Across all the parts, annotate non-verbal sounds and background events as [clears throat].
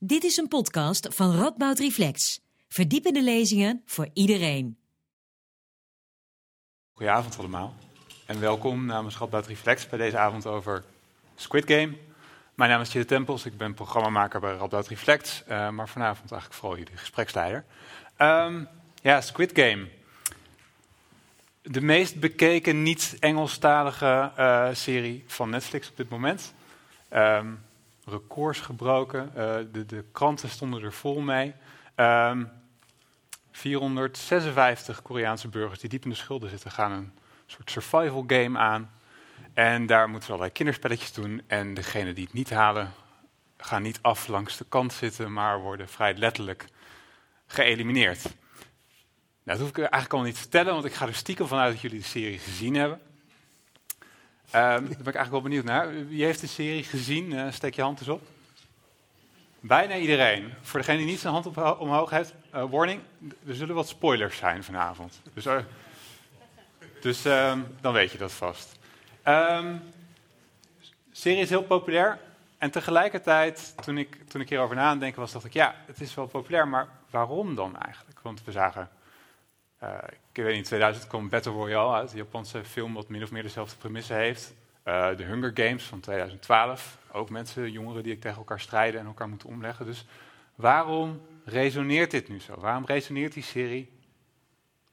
Dit is een podcast van Radboud Reflex. Verdiepende lezingen voor iedereen. Goedenavond allemaal en welkom namens Radboud Reflex bij deze avond over Squid Game. Mijn naam is Jelle Tempels, ik ben programmamaker bij Radboud Reflex, uh, maar vanavond eigenlijk vooral jullie gespreksleider. Um, ja, Squid Game. De meest bekeken niet-Engelstalige uh, serie van Netflix op dit moment. Um, records gebroken. Uh, de, de, kranten stonden er vol mee. Um, ehm, 456 Koreaanse burgers die diep in de schulden zitten, gaan een soort survival game aan. En daar moeten ze allerlei kinderspelletjes doen. En degenen die het niet halen, gaan niet af langs de kant zitten, maar worden vrij letterlijk geëlimineerd. Nou, dat hoef ik eigenlijk al niet te vertellen, want ik ga er stiekem vanuit dat jullie de serie gezien hebben. Um, daar ben ik eigenlijk wel benieuwd naar. Wie heeft de serie gezien? Uh, steek je hand eens op. Bijna iedereen. Voor degene die niet zijn hand op, omhoog heeft, uh, warning, er zullen wat spoilers zijn vanavond. Dus, uh, dus um, dan weet je dat vast. Um, serie is heel populair. En tegelijkertijd, toen ik, toen ik hierover na aan denken was, dacht ik, ja, het is wel populair, maar waarom dan eigenlijk? Want we zagen ik weet niet, in 2000 kwam Battle Royale uit, een Japanse film wat min of meer dezelfde premisse heeft. Uh, de Hunger Games van 2012, ook mensen, jongeren die tegen elkaar strijden en elkaar moeten omleggen. Dus waarom resoneert dit nu zo? Waarom resoneert die serie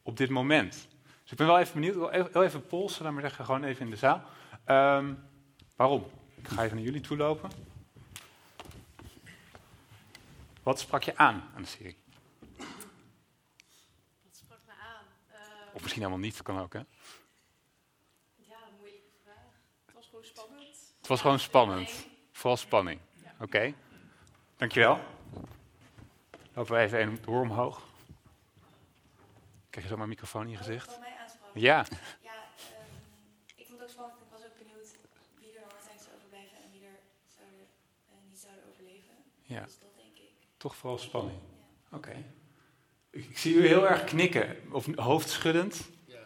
op dit moment? Dus ik ben wel even benieuwd, wil heel even polsen, laat maar zeggen, gewoon even in de zaal. Um, waarom? Ik ga even naar jullie toe lopen. Wat sprak je aan aan de serie? Of misschien helemaal niet, kan ook, hè? Ja, moeilijke vraag. Het was gewoon spannend. Het was gewoon spannend. Vooral spanning. Ja. Oké. Okay. Dankjewel. Lopen we even een door omhoog. Krijg je zo mijn microfoon in je gezicht? Mij aanspraak. Ja. Ja, um, ik vond het ook spannend. Ik was ook benieuwd wie er zijn zou overblijven en wie er zouden, uh, niet zouden overleven. Ja. Dus dat denk ik. Toch vooral spanning. Ja. Oké. Okay. Ik zie u heel erg knikken, of hoofdschuddend. Ja.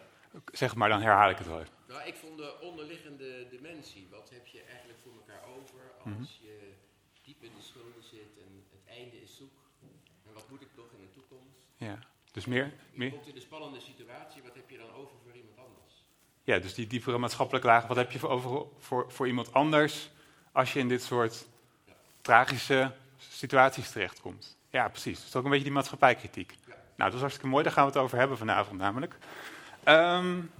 Zeg maar, dan herhaal ik het wel even. Nou, ik vond de onderliggende dimensie. Wat heb je eigenlijk voor elkaar over als mm -hmm. je diep in de schulden zit en het einde is zoek? En wat moet ik toch in de toekomst? Ja, dus meer... Je meer... komt in een spannende situatie, wat heb je dan over voor iemand anders? Ja, dus die diepere maatschappelijke laag, wat heb je voor over voor, voor iemand anders als je in dit soort ja. tragische situaties terechtkomt? Ja, precies. Dat is ook een beetje die maatschappijkritiek. Ja. Nou, dat is hartstikke mooi, daar gaan we het over hebben vanavond namelijk. Um,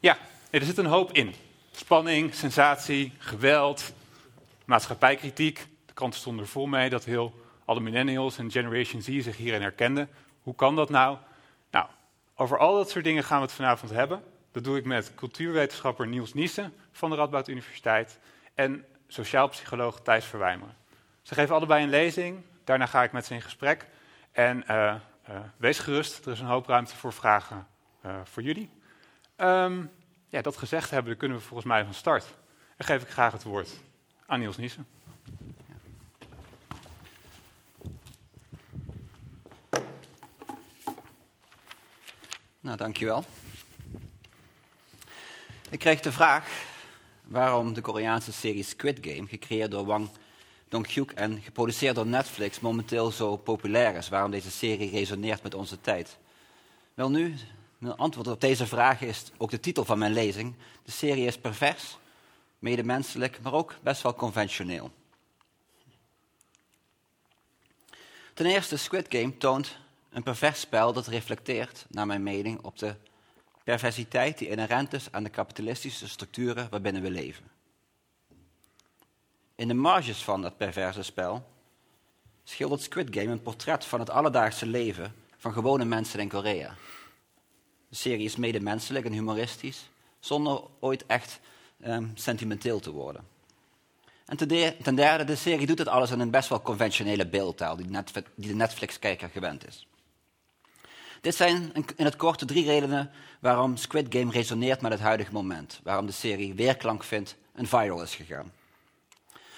ja, er zit een hoop in. Spanning, sensatie, geweld, maatschappijkritiek. De kranten stonden er vol mee dat heel alle millennials en Generation Z zich hierin herkenden. Hoe kan dat nou? Nou, over al dat soort dingen gaan we het vanavond hebben. Dat doe ik met cultuurwetenschapper Niels Niesen van de Radboud Universiteit en sociaal psycholoog Thijs Verwijmeren. Ze geven allebei een lezing, daarna ga ik met ze in gesprek. En uh, uh, wees gerust, er is een hoop ruimte voor vragen uh, voor jullie. Um, ja, dat gezegd hebben, dan kunnen we volgens mij van start. En geef ik graag het woord aan Niels Niesen. Nou, dankjewel. Ik kreeg de vraag waarom de Koreaanse serie Squid Game, gecreëerd door Wang En geproduceerd door Netflix, momenteel zo populair is. Waarom deze serie resoneert met onze tijd. Wel nu, mijn antwoord op deze vraag is ook de titel van mijn lezing. De serie is pervers, medemenselijk, maar ook best wel conventioneel. Ten eerste, Squid Game toont een pervers spel dat reflecteert, naar mijn mening, op de perversiteit die inherent is aan de kapitalistische structuren waarbinnen we leven. In de marges van dat perverse spel schildert Squid Game een portret van het alledaagse leven van gewone mensen in Korea. De serie is medemenselijk en humoristisch, zonder ooit echt um, sentimenteel te worden. En ten derde, de serie doet het alles in een best wel conventionele beeldtaal, die, de Netflix-kijker gewend is. Dit zijn in het kort drie redenen waarom Squid Game resoneert met het huidige moment, waarom de serie weerklank vindt en viral is gegaan.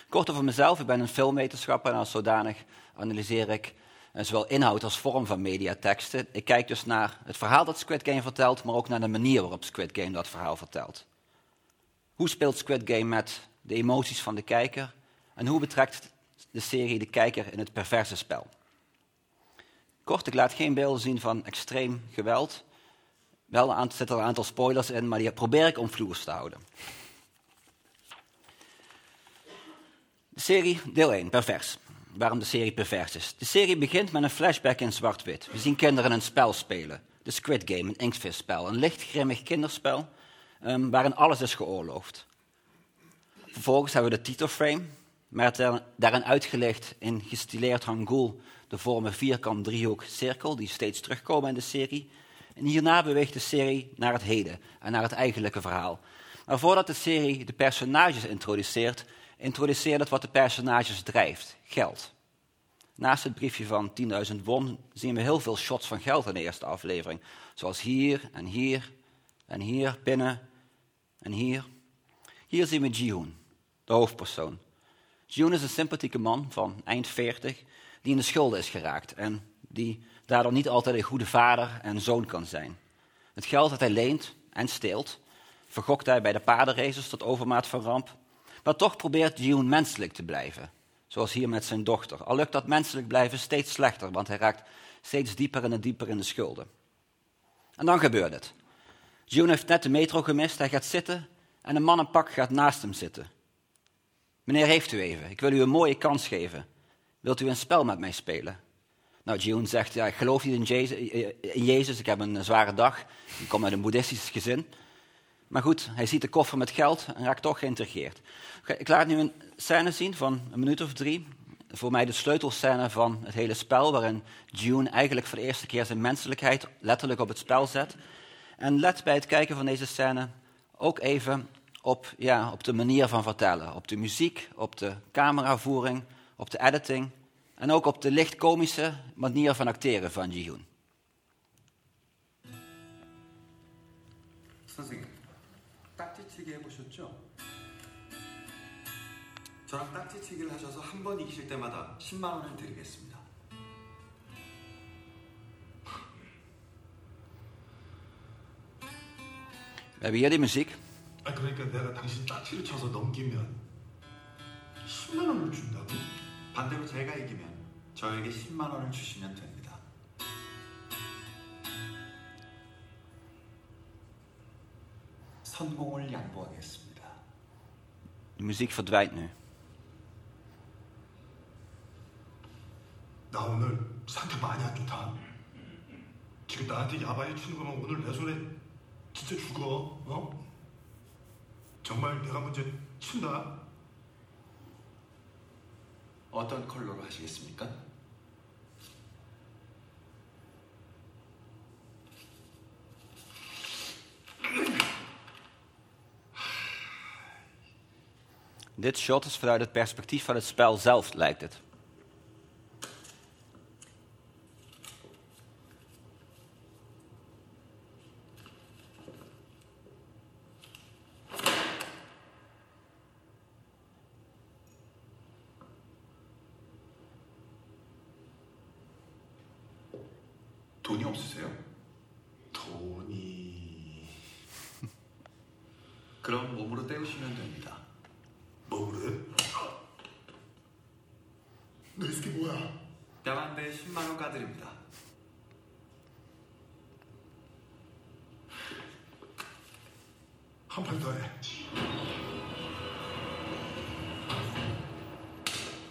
Kort over mezelf, ik ben een filmwetenschapper en als zodanig analyseer ik zowel inhoud als vorm van mediateksten. Ik kijk dus naar het verhaal dat Squid Game vertelt, maar ook naar de manier waarop Squid Game dat verhaal vertelt. Hoe speelt Squid Game met de emoties van de kijker en hoe betrekt de serie de kijker in het perverse spel. Kort, ik laat geen beelden zien van extreem geweld. Wel zitten er een aantal spoilers in, maar die probeer ik omvloers te houden. Serie, deel 1, pervers. Waarom de serie pervers is. De serie begint met een flashback in zwart-wit. We zien kinderen een spel spelen. De Squid Game, een inktvisspel. Een lichtgrimmig kinderspel um, waarin alles is geoorloofd. Vervolgens hebben we de titelframe, met daarin uitgelegd in gestileerd hangul de vormen vierkant, driehoek, cirkel, die steeds terugkomen in de serie. En hierna beweegt de serie naar het heden en naar het eigenlijke verhaal. Maar voordat de serie de personages introduceert, introduceert het wat de personages drijft: geld. Naast het briefje van 10.000 won zien we heel veel shots van geld in de eerste aflevering. Zoals hier en hier en hier, binnen en hier. Hier zien we Jihoon, de hoofdpersoon. Jihoon is een sympathieke man van eind 40 die in de schulden is geraakt en die daardoor niet altijd een goede vader en zoon kan zijn. Het geld dat hij leent en steelt, vergokt hij bij de paardenraces tot overmaat van ramp. Maar toch probeert Jihoon menselijk te blijven, zoals hier met zijn dochter. Al lukt dat menselijk blijven steeds slechter, want hij raakt steeds dieper en dieper in de schulden. En dan gebeurt het. June heeft net de metro gemist, hij gaat zitten en een mannenpak gaat naast hem zitten. Meneer, heeft u even, ik wil u een mooie kans geven. Wilt u een spel met mij spelen? Nou, June zegt, ja, ik geloof niet in Jezus, in Jezus, ik heb een zware dag, ik kom uit een boeddhistisch gezin. Maar goed, hij ziet de koffer met geld en raakt toch geïntrigeerd. Ik laat nu een scène zien van een minuut of drie. Voor mij de sleutelscène van het hele spel, waarin June eigenlijk voor de eerste keer zijn menselijkheid letterlijk op het spel zet. En let bij het kijken van deze scène ook even op, ja, op de manier van vertellen. Op de muziek, op de cameravoering, op de editing en ook op de licht komische manier van acteren van. 선 저랑 딱지치기를 하셔서 한 번 이기실 때마다 10만 원을 드리겠습니다. Hier die muziek. 아 그러니까 내가 당신 딱지를 쳐서 넘기면 10만 원을 준다고? 반대로 제가 이기면 저에게 10만 원을 주시면 됩니다. 성공을 양보하겠습니다. De muziek verdwijnt nu. 나 오늘 상태 많이 안 좋다. 지금 나한테 야바이 치는 거면 오늘 내 손에 진짜 죽어. 어? 정말 내가 먼저 친다. 어떤 컬러로 하시겠습니까? Dit shot is vanuit het perspectief van het spel zelf, lijkt het. 돈이 없으세요? 돈이 [laughs] 그럼 몸으로 때우시면 됩니다. 뭐 그래? 너 이게 뭐야? 뺨한대 10만 원 까드립니다. 한 판 더 해.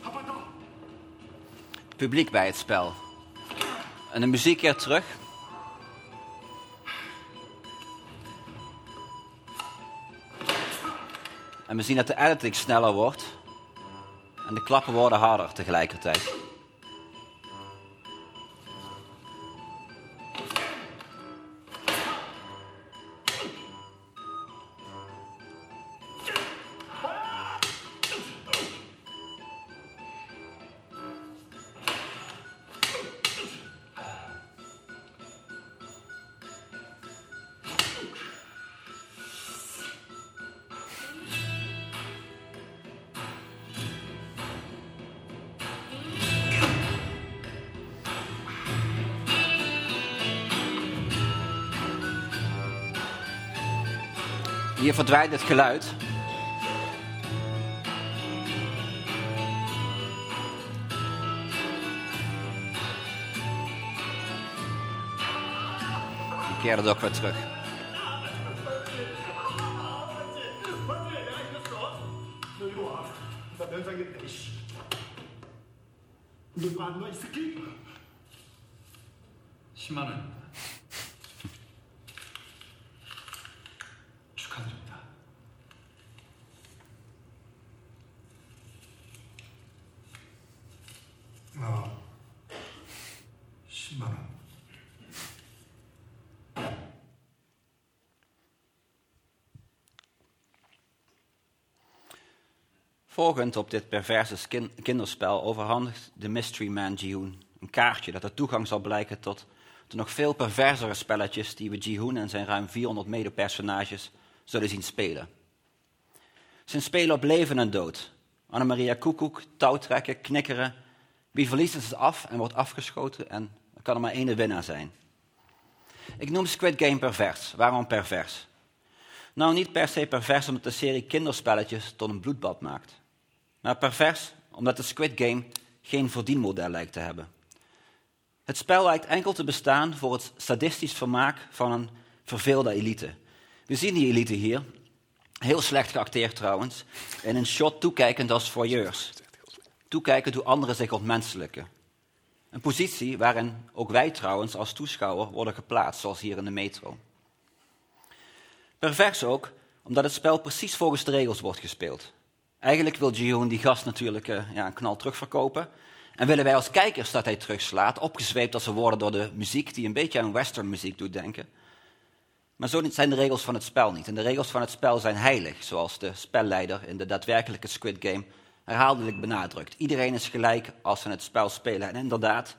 한판 더. Publiek bij het spel. En de muziek keert terug. En we zien dat de editing sneller wordt. En de klappen worden harder tegelijkertijd. verdwijnt het geluid. Ik keer het ook weer terug. Volgend op dit perverse kinderspel overhandigt de Mystery Man Jihoon een kaartje dat de toegang zal blijken tot de nog veel perversere spelletjes die we Jihoon en zijn ruim 400 medepersonages zullen zien spelen. Ze spelen op leven en dood. Annemaria Koekoek, touwtrekken, knikkeren. Wie verliest is af en wordt afgeschoten en er kan er maar één de winnaar zijn. Ik noem Squid Game pervers. Waarom pervers? Nou, niet per se pervers omdat de serie kinderspelletjes tot een bloedbad maakt. Maar pervers omdat de Squid Game geen verdienmodel lijkt te hebben. Het spel lijkt enkel te bestaan voor het sadistisch vermaak van een verveelde elite. We zien die elite hier, heel slecht geacteerd trouwens, in een shot toekijkend als voyeurs. Toekijkend hoe anderen zich ontmenselijken. Een positie waarin ook wij trouwens als toeschouwer worden geplaatst, zoals hier in de metro. Pervers ook, omdat het spel precies volgens de regels wordt gespeeld. Eigenlijk wil Jihoon die gast natuurlijk eh, ja, een knal terugverkopen. En willen wij als kijkers dat hij terugslaat, opgezweept als ze worden door de muziek, die een beetje aan western muziek doet denken. Maar zo zijn de regels van het spel niet. En de regels van het spel zijn heilig, zoals de spelleider in de daadwerkelijke Squid Game herhaaldelijk benadrukt. Iedereen is gelijk als ze het spel spelen. En inderdaad,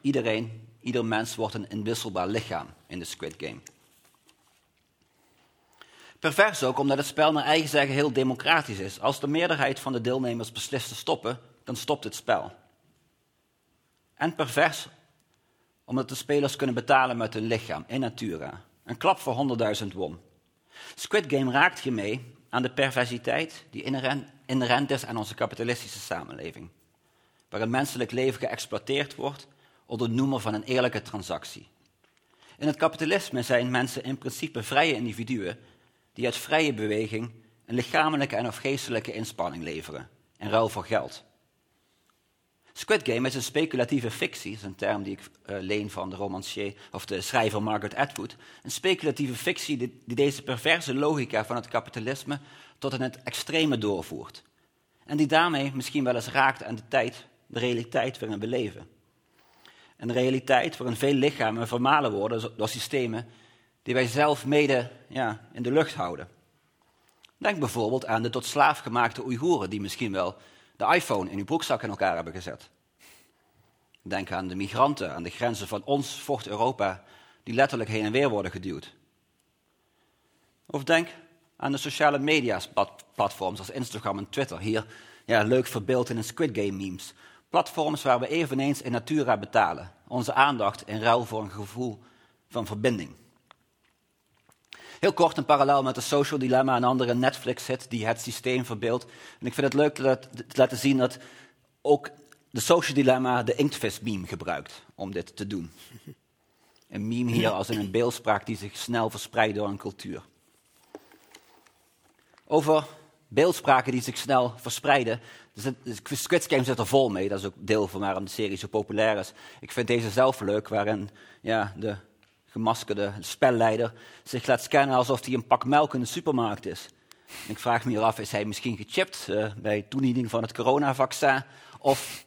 iedereen, ieder mens wordt een inwisselbaar lichaam in de Squid Game. Pervers ook omdat het spel naar eigen zeggen heel democratisch is. Als de meerderheid van de deelnemers beslist te stoppen, dan stopt het spel. En pervers omdat de spelers kunnen betalen met hun lichaam, in natura. Een klap voor 100.000 won. Squid Game raakt hiermee aan de perversiteit die inherent, is aan onze kapitalistische samenleving. Waar het menselijk leven geëxploiteerd wordt onder het noemen van een eerlijke transactie. In het kapitalisme zijn mensen in principe vrije individuen die uit vrije beweging een lichamelijke en of geestelijke inspanning leveren, in ruil voor geld. Squid Game is een speculatieve fictie, dat is een term die ik uh, leen van de romancier of de schrijver Margaret Atwood. Een speculatieve fictie die, die deze perverse logica van het kapitalisme tot in het extreme doorvoert. En die daarmee misschien wel eens raakt aan de tijd, de realiteit waarin we leven. Een realiteit waarin veel lichamen vermalen worden door systemen die wij zelf mede ja, in de lucht houden. Denk bijvoorbeeld aan de tot slaaf gemaakte Oeigoeren die misschien wel de iPhone in uw broekzak in elkaar hebben gezet. Denk aan de migranten aan de grenzen van ons vocht Europa, die letterlijk heen en weer worden geduwd. Of denk aan de sociale media platforms als Instagram en Twitter. Hier ja, leuk verbeeld in een Squid Game memes. Platforms waar we eveneens in natura betalen. Onze aandacht in ruil voor een gevoel van verbinding. Heel kort een parallel met de Social Dilemma, een andere Netflix-hit die het systeem verbeeldt. En ik vind het leuk te laten zien dat ook de Social Dilemma de inktvis-meme gebruikt om dit te doen. Een meme hier als in een beeldspraak die zich snel verspreidt door een cultuur. Over beeldspraken die zich snel verspreiden. Dus Squid Game zit er vol mee, dat is ook deel van waarom de serie zo populair is. Ik vind deze zelf leuk, waarin ja, de gemaskerde spelleider zich laat scannen alsof hij een pak melk in de supermarkt is. ik vraag me hier af, is hij misschien gechipt uh, bij toediening van het coronavaccin? Of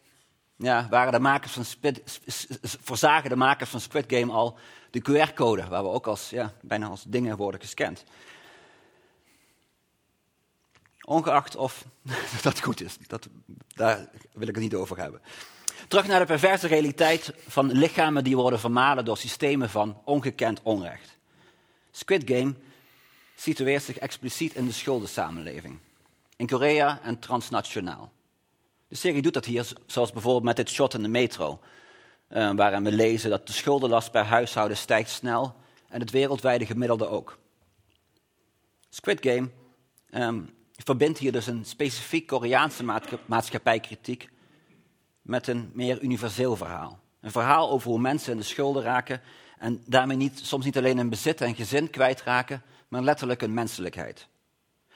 ja, waren de makers van Spid, verzagen de makers van Squid Game al de QR-code, waar we ook als, ja, bijna als dingen worden gescand? Ongeacht of [laughs] dat goed is, dat, daar wil ik het niet over hebben. Terug naar de perverse realiteit van lichamen die worden vermalen door systemen van ongekend onrecht. Squid Game situeert zich expliciet in de schuldensamenleving. In Korea en transnationaal. De serie doet dat hier, zoals bijvoorbeeld met dit shot in de metro, uh, waarin we lezen dat de schuldenlast per huishouden stijgt snel en het wereldwijde gemiddelde ook. Squid Game um, verbindt hier dus een specifiek Koreaanse maatschappijkritiek met een meer universeel verhaal. Een verhaal over hoe mensen in de schulden raken En daarmee niet, soms niet alleen een bezit en gezin kwijtraken, maar letterlijk een menselijkheid.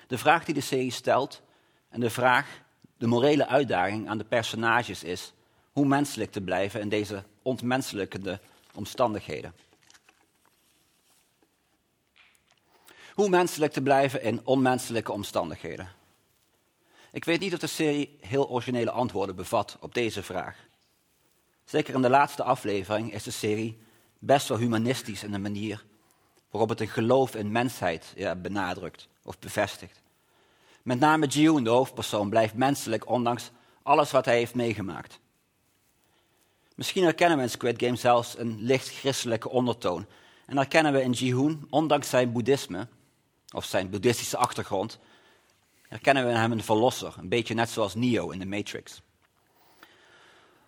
De vraag die de serie stelt en de vraag, de morele uitdaging aan de personages is hoe menselijk te blijven in deze ontmenselijkende omstandigheden. Hoe menselijk te blijven in onmenselijke omstandigheden. Ik weet niet of de serie heel originele antwoorden bevat op deze vraag. Zeker in de laatste aflevering is de serie best wel humanistisch in de manier waarop het een geloof in mensheid ja, benadrukt of bevestigt. Met name June, de hoofdpersoon, blijft menselijk ondanks alles wat hij heeft meegemaakt. Misschien herkennen we in Squid Game zelfs een licht christelijke ondertoon. En herkennen we in Ji-hoon, ondanks zijn boeddhisme, of zijn boeddhistische achtergrond, herkennen we hem een verlosser, een beetje net zoals Neo in de Matrix.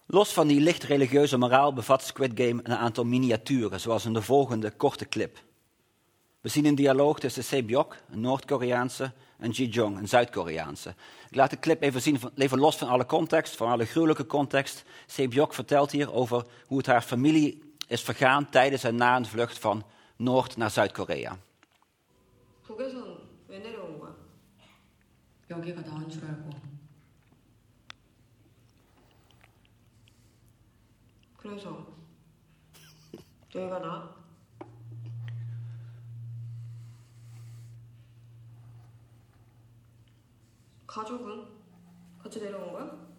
Los van die licht religieuze moraal bevat Squid Game een aantal miniaturen, zoals in de volgende korte clip. We zien een dialoog tussen Sebyok, een Noord-Koreaanse, en Ji Jong, een Zuid-Koreaanse. Ik laat de clip even zien, even los van alle context, van alle gruwelijke context. Sebyok vertelt hier over hoe het haar familie is vergaan tijdens en na een vlucht van Noord naar Zuid-Korea. 여기가 나은 줄 알고 그래서 여기가 나? 가족은 같이 내려온 거야?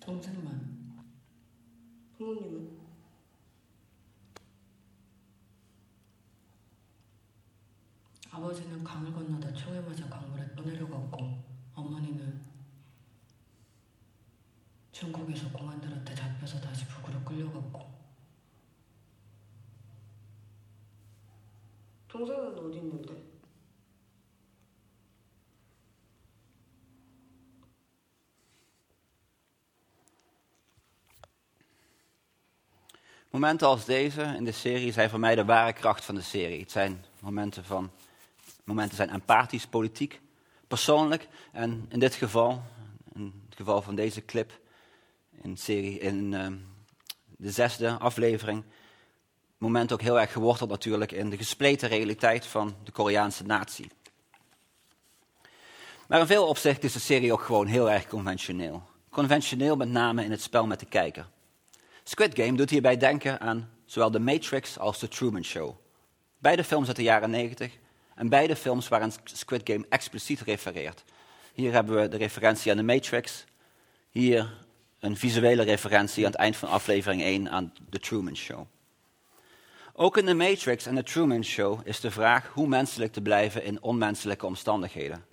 동생만 부모님은? 아버지는 강을 건너다 총에 맞아 강물에 떠내려갔고 어머니는 중국에서 공안들한테 잡혀서 다시 북으로 끌려갔고 동생은 어디 있는데? Momenten als deze in de serie zijn voor mij de ware kracht van de serie. Het zijn momenten van momenten zijn empathisch, politiek, persoonlijk. En in dit geval, in het geval van deze clip, in, serie, in uh, de zesde aflevering, moment ook heel erg geworteld natuurlijk in de gespleten realiteit van de Koreaanse natie. Maar in veel opzichten is de serie ook gewoon heel erg conventioneel. Conventioneel met name in het spel met de kijker. Squid Game doet hierbij denken aan zowel The Matrix als The Truman Show. Beide films uit de jaren 90 en beide films waarin Squid Game expliciet refereert. Hier hebben we de referentie aan The Matrix. Hier een visuele referentie aan het eind van aflevering 1 aan The Truman Show. Ook in The Matrix en The Truman Show is de vraag hoe menselijk te blijven in onmenselijke omstandigheden.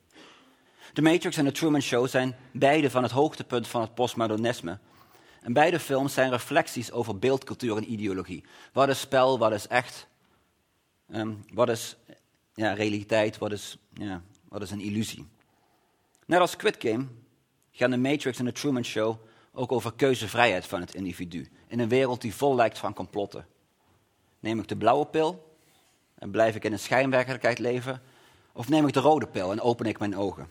The Matrix en The Truman Show zijn beide van het hoogtepunt van het postmodernisme. En beide films zijn reflecties over beeldcultuur en ideologie. Wat is spel, wat is echt? Um, wat is ja, realiteit, wat is, ja, wat is een illusie? Net als Squid Game gaan de Matrix en de Truman Show ook over keuzevrijheid van het individu. In een wereld die vol lijkt van complotten. Neem ik de blauwe pil en blijf ik in een schijnwerkelijkheid leven? Of neem ik de rode pil en open ik mijn ogen?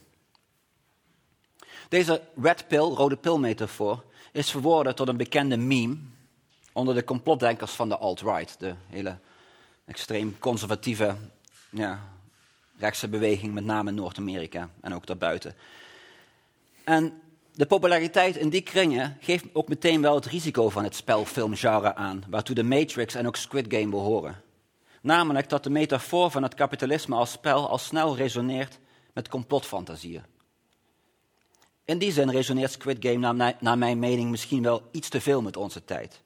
Deze red pill, rode pil metafoor is verworden tot een bekende meme onder de complotdenkers van de alt-right. De hele extreem conservatieve ja, rechtse beweging, met name in Noord-Amerika en ook daarbuiten. En de populariteit in die kringen geeft ook meteen wel het risico van het spelfilmgenre aan, waartoe de Matrix en ook Squid Game behoren. Namelijk dat de metafoor van het kapitalisme als spel al snel resoneert met complotfantasieën. In die zin resoneert Squid Game naar, naar mijn mening misschien wel iets te veel met onze tijd.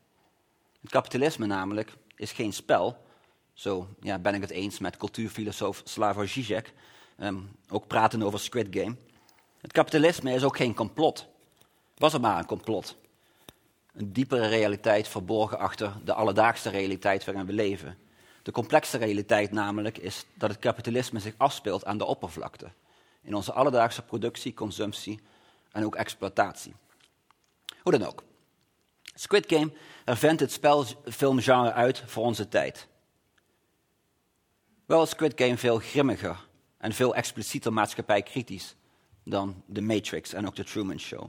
Het kapitalisme namelijk is geen spel, zo ja, ben ik het eens met cultuurfilosoof Slavoj Žižek, um, ook praten over Squid Game. Het kapitalisme is ook geen complot. Was er maar een complot. Een diepere realiteit verborgen achter de alledaagse realiteit waarin we leven. De complexe realiteit namelijk is dat het kapitalisme zich afspeelt aan de oppervlakte. In onze alledaagse productie, consumptie en ook exploitatie. Hoe dan ook. Squid Game ervent het spelfilmgenre uit voor onze tijd. Wel is Squid Game veel grimmiger en veel explicieter maatschappijkritisch dan The Matrix en ook The Truman Show.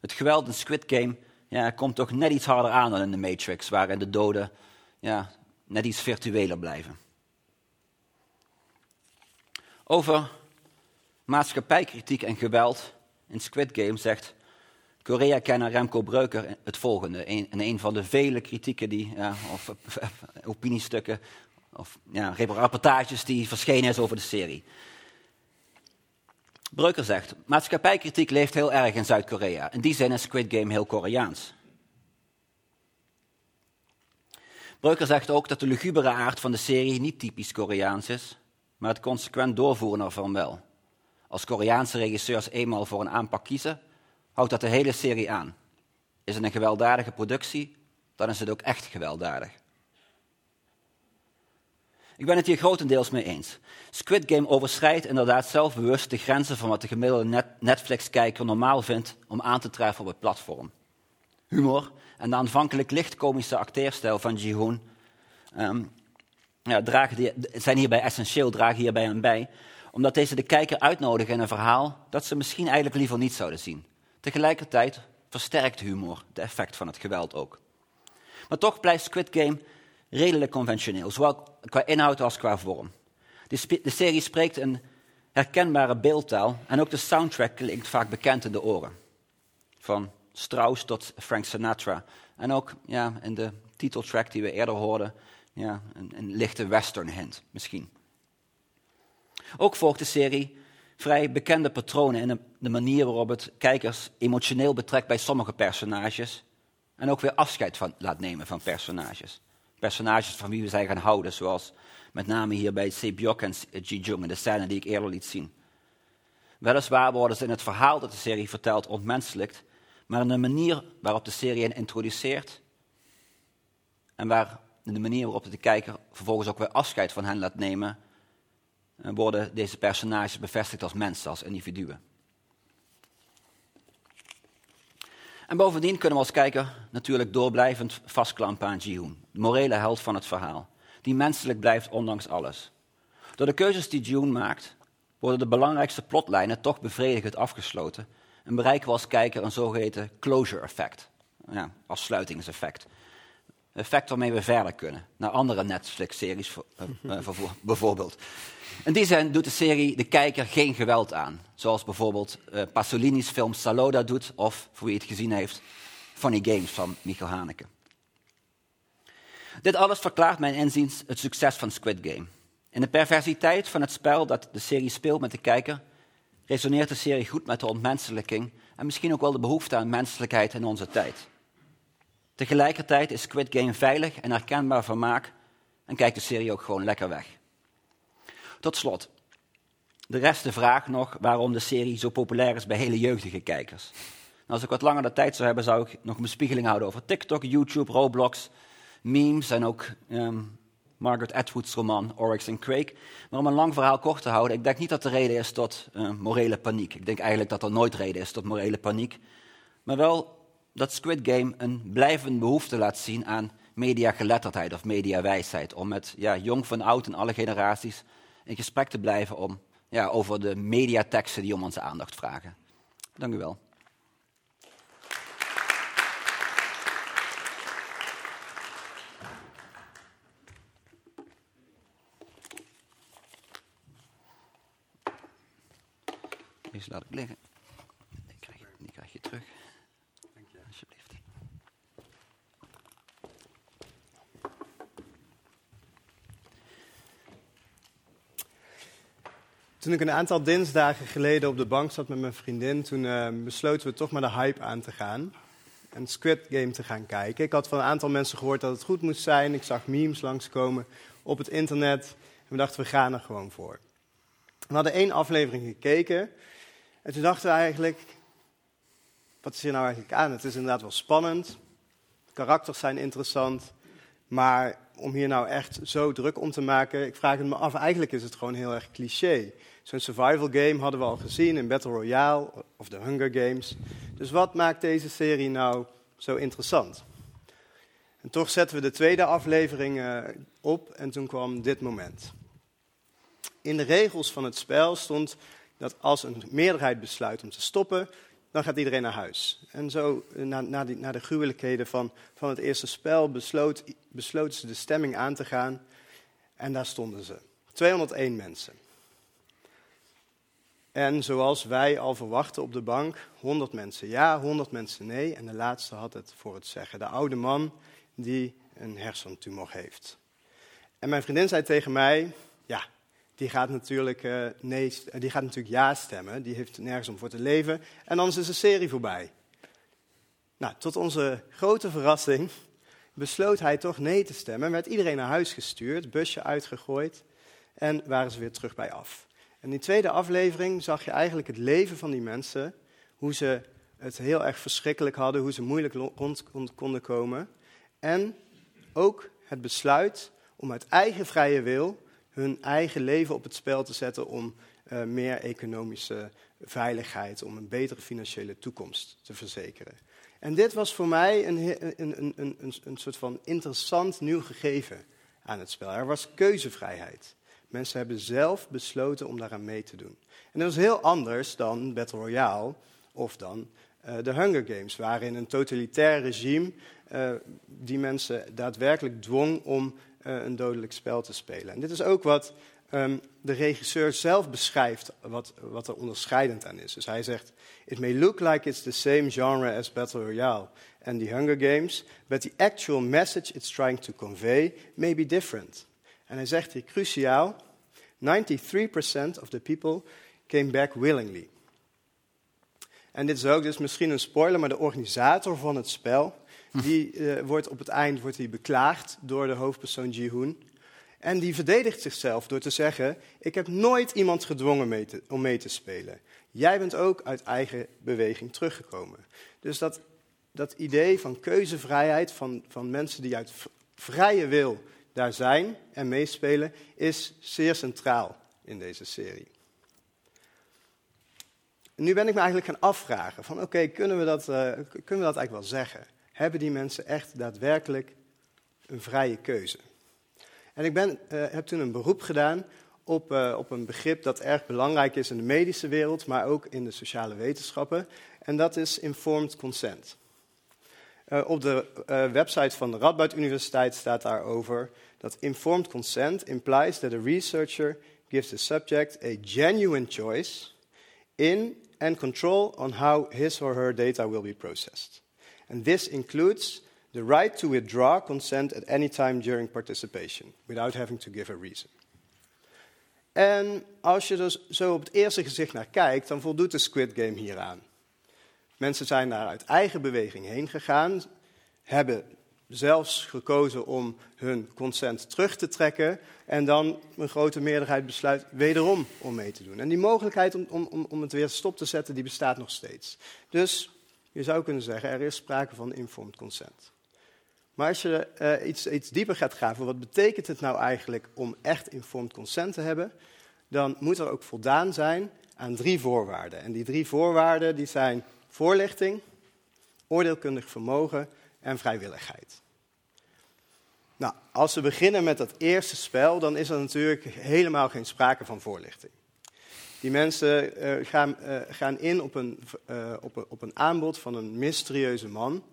Het geweld in Squid Game ja, komt toch net iets harder aan dan in de Matrix, waarin de doden ja, net iets virtueler blijven. Over maatschappijkritiek en geweld in Squid Game zegt Korea-kenner Remco Breuker het volgende. Een, in een van de vele kritieken die, ja, of opiniestukken of ja, reportages die verschenen is over de serie. Breuker zegt, maatschappijkritiek leeft heel erg in Zuid-Korea. In die zin is Squid Game heel Koreaans. Breuker zegt ook dat de lugubere aard van de serie niet typisch Koreaans is, maar het consequent doorvoeren ervan wel. Als Koreaanse regisseurs eenmaal voor een aanpak kiezen, houdt dat de hele serie aan. Is het een gewelddadige productie, dan is het ook echt gewelddadig. Ik ben het hier grotendeels mee eens. Squid Game overschrijdt inderdaad zelfbewust de grenzen van wat de gemiddelde Netflix-kijker normaal vindt om aan te treffen op het platform. Humor en de aanvankelijk licht komische acteerstijl van Ji-hoon um, ja, dragen zijn hierbij essentieel, dragen hierbij aan bij, omdat deze de kijker uitnodigen in een verhaal dat ze misschien eigenlijk liever niet zouden zien. Tegelijkertijd versterkt humor de effect van het geweld ook. Maar toch blijft Squid Game redelijk conventioneel, zowel qua inhoud als qua vorm. De, serie spreekt een herkenbare beeldtaal en ook de soundtrack klinkt vaak bekend in de oren. Van Strauss tot Frank Sinatra. En ook ja, in de titeltrack die we eerder hoorden, ja, een, een lichte western hint misschien. Ook volgt de serie vrij bekende patronen in de manier waarop het kijkers emotioneel betrekt bij sommige personages en ook weer afscheid van, laat nemen van personages. Personages van wie we zijn gaan houden, zoals met name hier bij Sebyok en Ji-jung in de scène die ik eerder liet zien. Weliswaar worden ze in het verhaal dat de serie vertelt ontmenselijkt, maar in de manier waarop de serie hen introduceert en waar, in de manier waarop de kijker vervolgens ook weer afscheid van hen laat nemen, eh, worden deze personages bevestigd als mensen, als individuen. En bovendien kunnen we als kijker natuurlijk doorblijvend vastklampen aan Ji-hoon, de morele held van het verhaal, die menselijk blijft ondanks alles. Door de keuzes die Ji-hoon maakt, worden de belangrijkste plotlijnen toch bevredigend afgesloten en bereiken we als kijker een zogeheten closure effect, ja, afsluitingseffect. Effect waarmee we verder kunnen, naar andere Netflix-series uh, uh, bijvoorbeeld. In die zin doet de serie de kijker geen geweld aan. Zoals bijvoorbeeld uh, Pasolini's film Saloda doet, of voor wie het gezien heeft, Funny Games van Michael Haneke. Dit alles verklaart mijn inziens het succes van Squid Game. In de perversiteit van het spel dat de serie speelt met de kijker, resoneert de serie goed met de ontmenselijking en misschien ook wel de behoefte aan menselijkheid in onze tijd. Tegelijkertijd is Squid Game veilig en herkenbaar vermaak en kijkt de serie ook gewoon lekker weg. Tot slot, de rest de vraag nog waarom de serie zo populair is bij hele jeugdige kijkers. Nou, als ik wat langer de tijd zou hebben, zou ik nog een bespiegeling houden over TikTok, YouTube, Roblox, memes en ook um, Margaret Atwood's roman Oryx and Craig. Maar om een lang verhaal kort te houden, ik denk niet dat de reden is tot uh, morele paniek. Ik denk eigenlijk dat er nooit reden is tot morele paniek. Maar wel dat Squid Game een blijvende behoefte laat zien aan mediageletterdheid of mediawijsheid. Om met ja, jong van oud en alle generaties in gesprek te blijven om, ja, over de mediateksten die om onze aandacht vragen. Dank u wel. Deze laat ik liggen. Die krijg je, die krijg je terug. Dank je. Alsjeblieft. Toen ik een aantal dinsdagen geleden op de bank zat met mijn vriendin, toen uh, besloten we toch maar de hype aan te gaan. En Squid Game te gaan kijken. Ik had van een aantal mensen gehoord dat het goed moest zijn. Ik zag memes langskomen op het internet. En we dachten, we gaan er gewoon voor. We hadden één aflevering gekeken. En toen dachten we eigenlijk, wat is hier nou eigenlijk aan? Het is inderdaad wel spannend. De karakters zijn interessant. Maar om hier nou echt zo druk om te maken, ik vraag het me af, eigenlijk is het gewoon heel erg cliché. Zo'n survival game hadden we al gezien in Battle Royale of de Hunger Games. Dus wat maakt deze serie nou zo interessant? En toch zetten we de tweede aflevering uh, op en toen kwam dit moment. In de regels van het spel stond dat als een meerderheid besluit om te stoppen, dan gaat iedereen naar huis. En zo, eh, na, na, die, na de gruwelijkheden van, van het eerste spel, besloot, besloten ze de stemming aan te gaan. En daar stonden ze. 201 mensen. En zoals wij al verwachten op de bank, 100 mensen ja, 100 mensen nee. En de laatste had het voor het zeggen. De oude man die een hersentumor heeft. En mijn vriendin zei tegen mij, ja, die gaat natuurlijk, uh, nee, die gaat natuurlijk ja stemmen. Die heeft nergens om voor te leven. En anders is de serie voorbij. Nou, tot onze grote verrassing besloot hij toch nee te stemmen. Werd iedereen naar huis gestuurd, busje uitgegooid en waren ze weer terug bij af. En in die tweede aflevering zag je eigenlijk het leven van die mensen. Hoe ze het heel erg verschrikkelijk hadden, hoe ze moeilijk rond konden komen. En ook het besluit om uit eigen vrije wil hun eigen leven op het spel te zetten om uh, meer economische veiligheid, om een betere financiële toekomst te verzekeren. En dit was voor mij een, een, een, een, soort van interessant nieuw gegeven aan het spel. Er was keuzevrijheid. Mensen hebben zelf besloten om daaraan mee te doen. En dat was heel anders dan Battle Royale of dan uh, de Hunger Games, waarin een totalitair regime uh, die mensen daadwerkelijk dwong om een dodelijk spel te spelen. En dit is ook wat um, de regisseur zelf beschrijft, wat, wat er onderscheidend aan is. Dus hij zegt, it may look like it's the same genre as Battle Royale and the Hunger Games, but the actual message it's trying to convey may be different. En hij zegt hier cruciaal, 93% of the people came back willingly. En dit is ook dus misschien een spoiler, maar de organisator van het spel, die uh, wordt op het eind wordt hij beklaagd door de hoofdpersoon Ji-hoon. En die verdedigt zichzelf door te zeggen: Ik heb nooit iemand gedwongen mee te, om mee te spelen. Jij bent ook uit eigen beweging teruggekomen. Dus dat, dat idee van keuzevrijheid, van, van mensen die uit vrije wil daar zijn en meespelen, is zeer centraal in deze serie. nu ben ik me eigenlijk gaan afvragen: van oké, kunnen, we dat, uh, kunnen we dat eigenlijk wel zeggen? Hebben die mensen echt daadwerkelijk een vrije keuze? En ik ben, uh, heb toen een beroep gedaan op, uh, op een begrip dat erg belangrijk is in de medische wereld, maar ook in de sociale wetenschappen. En dat is informed consent. Uh, op de website van de Radboud Universiteit staat daarover dat informed consent implies that a researcher gives the subject a genuine choice in and control on how his or her data will be processed. And this includes the right to withdraw consent at any time during participation, without having to give a reason. En als je er zo op het eerste gezicht naar kijkt, dan voldoet de Squid Game hieraan. Mensen zijn daar uit eigen beweging heen gegaan, hebben zelfs gekozen om hun consent terug te trekken en dan een grote meerderheid besluit wederom om mee te doen. En die mogelijkheid om, om, om het weer stop te zetten, die bestaat nog steeds. Dus je zou kunnen zeggen, er is sprake van informed consent. Maar als je uh, iets, iets dieper gaat graven, wat betekent het nou eigenlijk om echt informed consent te hebben? Dan moet er ook voldaan zijn aan drie voorwaarden. En die drie voorwaarden die zijn voorlichting, oordeelkundig vermogen en vrijwilligheid. Nou, als we beginnen met dat eerste spel, dan is er natuurlijk helemaal geen sprake van voorlichting. Die mensen uh, gaan, uh, gaan, in op een, uh, op, op een, aanbod van een mysterieuze man.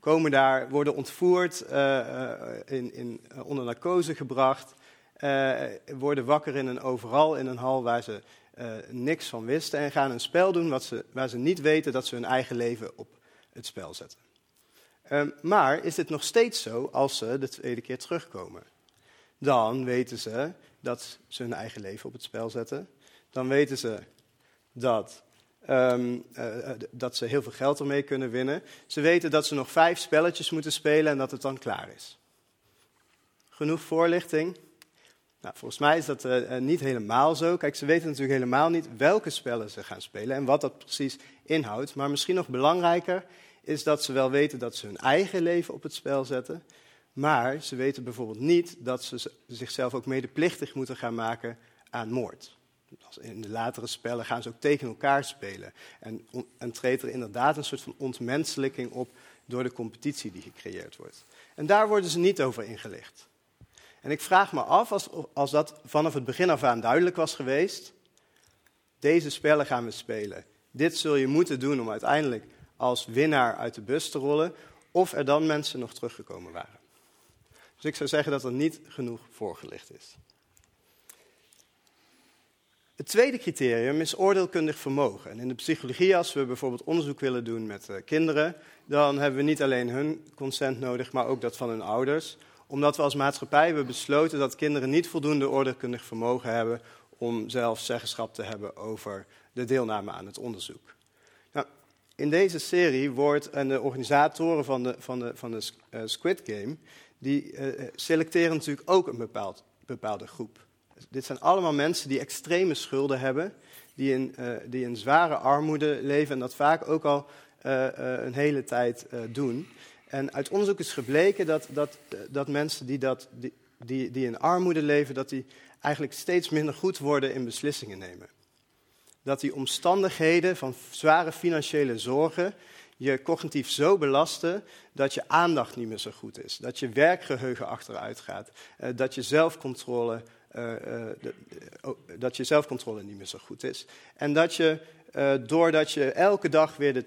Komen daar, worden ontvoerd, in, in, onder narcose gebracht. worden wakker in een overal in een hal waar ze niks van wisten. En gaan een spel doen wat ze, waar ze niet weten dat ze hun eigen leven op het spel zetten. Um, maar is het nog steeds zo als ze de tweede keer terugkomen? Dan weten ze dat ze hun eigen leven op het spel zetten dan weten ze dat, um, uh, dat ze heel veel geld ermee kunnen winnen. Ze weten dat ze nog vijf spelletjes moeten spelen en dat het dan klaar is. Genoeg voorlichting? Nou, volgens mij is dat uh, niet helemaal zo. Kijk, ze weten natuurlijk helemaal niet welke spellen ze gaan spelen en wat dat precies inhoudt. Maar misschien nog belangrijker is dat ze wel weten dat ze hun eigen leven op het spel zetten. Maar ze weten bijvoorbeeld niet dat ze zichzelf ook medeplichtig moeten gaan maken aan moord in de latere spellen gaan ze ook tegen elkaar spelen. En, en treedt er inderdaad een soort van ontmenselijking op door de competitie die gecreëerd wordt. En daar worden ze niet over ingelicht. En ik vraag me af, als, als dat vanaf het begin af aan duidelijk was geweest, deze spellen gaan we spelen Dit zul je moeten doen om uiteindelijk als winnaar uit de bus te rollen, of er dan mensen nog teruggekomen waren. Dus ik zou zeggen dat er niet genoeg voorgelicht is. Het tweede criterium is oordeelkundig vermogen. En in de psychologie, als we bijvoorbeeld onderzoek willen doen met uh, kinderen, dan hebben we niet alleen hun consent nodig, maar ook dat van hun ouders. Omdat we als maatschappij hebben besloten dat kinderen niet voldoende oordeelkundig vermogen hebben om zelf zeggenschap te hebben over de deelname aan het onderzoek. Nou, in deze serie wordt, en de organisatoren van de, van de, van de uh, Squid Game, die uh, selecteren natuurlijk ook een bepaald, bepaalde groep. Dit zijn allemaal mensen die extreme schulden hebben, die in, uh, die in zware armoede leven en dat vaak ook al uh, uh, een hele tijd doen. En uit onderzoek is gebleken dat, dat, dat mensen die, dat, die, die, die in armoede leven, dat die eigenlijk steeds minder goed worden in beslissingen nemen. Dat die omstandigheden van zware financiële zorgen je cognitief zo belasten dat je aandacht niet meer zo goed is. Dat je werkgeheugen achteruit gaat. dat je zelfcontrole de, uh, dat je zelfcontrole niet meer zo goed is. En dat je, doordat je elke dag weer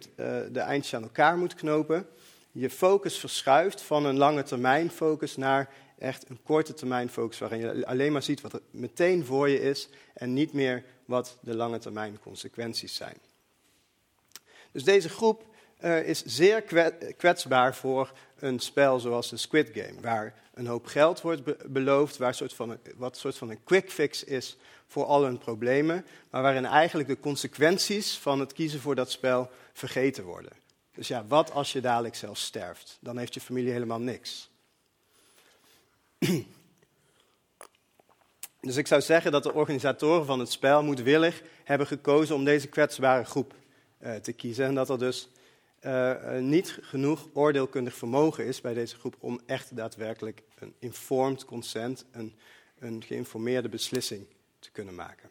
de eindjes aan elkaar moet knopen, je focus verschuift van een lange termijn focus naar echt een korte termijn focus, waarin je alleen maar ziet wat er meteen voor je is en niet meer wat de lange termijn consequenties zijn. Dus deze groep is zeer kwetsbaar voor een spel zoals de Squid Game, waar een hoop geld wordt be beloofd, waar soort van een, wat soort van een quick fix is voor al hun problemen, maar waarin eigenlijk de consequenties van het kiezen voor dat spel vergeten worden. Dus ja, wat als je dadelijk zelf sterft? Dan heeft je familie helemaal niks. [clears throat] Dus ik zou zeggen dat de organisatoren van het spel moedwillig hebben gekozen om deze kwetsbare groep uh, te kiezen. En dat er dus uh, niet genoeg oordeelkundig vermogen is bij deze groep om echt daadwerkelijk een informed consent, een, een geïnformeerde beslissing te kunnen maken.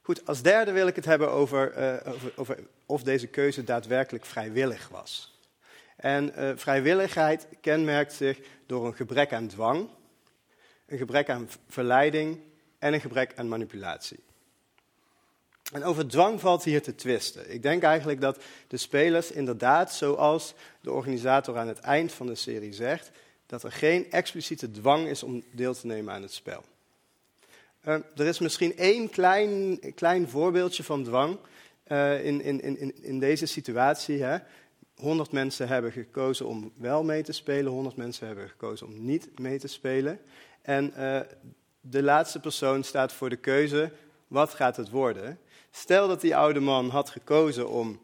Goed, als derde wil ik het hebben over, uh, over, of deze keuze daadwerkelijk vrijwillig was. En vrijwilligheid kenmerkt zich door een gebrek aan dwang, een gebrek aan verleiding en een gebrek aan manipulatie. En over dwang valt hier te twisten. Ik denk eigenlijk dat de spelers inderdaad, zoals de organisator aan het eind van de serie zegt, dat er geen expliciete dwang is om deel te nemen aan het spel. Uh, er is misschien één klein, klein voorbeeldje van dwang uh, in, in, in, in deze situatie. Hè. 100 mensen hebben gekozen om wel mee te spelen, 100 mensen hebben gekozen om niet mee te spelen. En uh, de laatste persoon staat voor de keuze, wat gaat het worden? Stel dat die oude man had gekozen om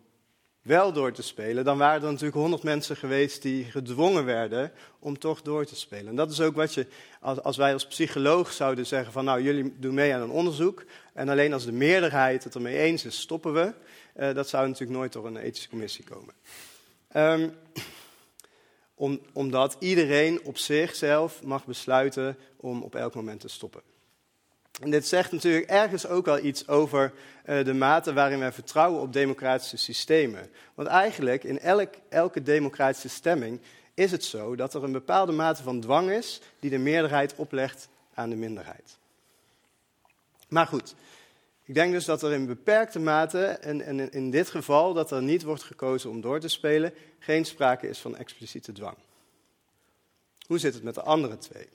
wel door te spelen, dan waren er natuurlijk honderd mensen geweest die gedwongen werden om toch door te spelen. En dat is ook wat je, als, wij als psycholoog zouden zeggen van nou jullie doen mee aan een onderzoek en alleen als de meerderheid het ermee eens is stoppen we, uh, dat zou natuurlijk nooit door een ethische commissie komen. Um, om, omdat iedereen op zichzelf mag besluiten om op elk moment te stoppen. En dit zegt natuurlijk ergens ook wel iets over uh, de mate waarin wij vertrouwen op democratische systemen. Want eigenlijk in elk, elke democratische stemming is het zo dat er een bepaalde mate van dwang is die de meerderheid oplegt aan de minderheid. Maar goed, ik denk dus dat er in beperkte mate, en, en in dit geval dat er niet wordt gekozen om door te spelen, geen sprake is van expliciete dwang. Hoe zit het met de andere twee?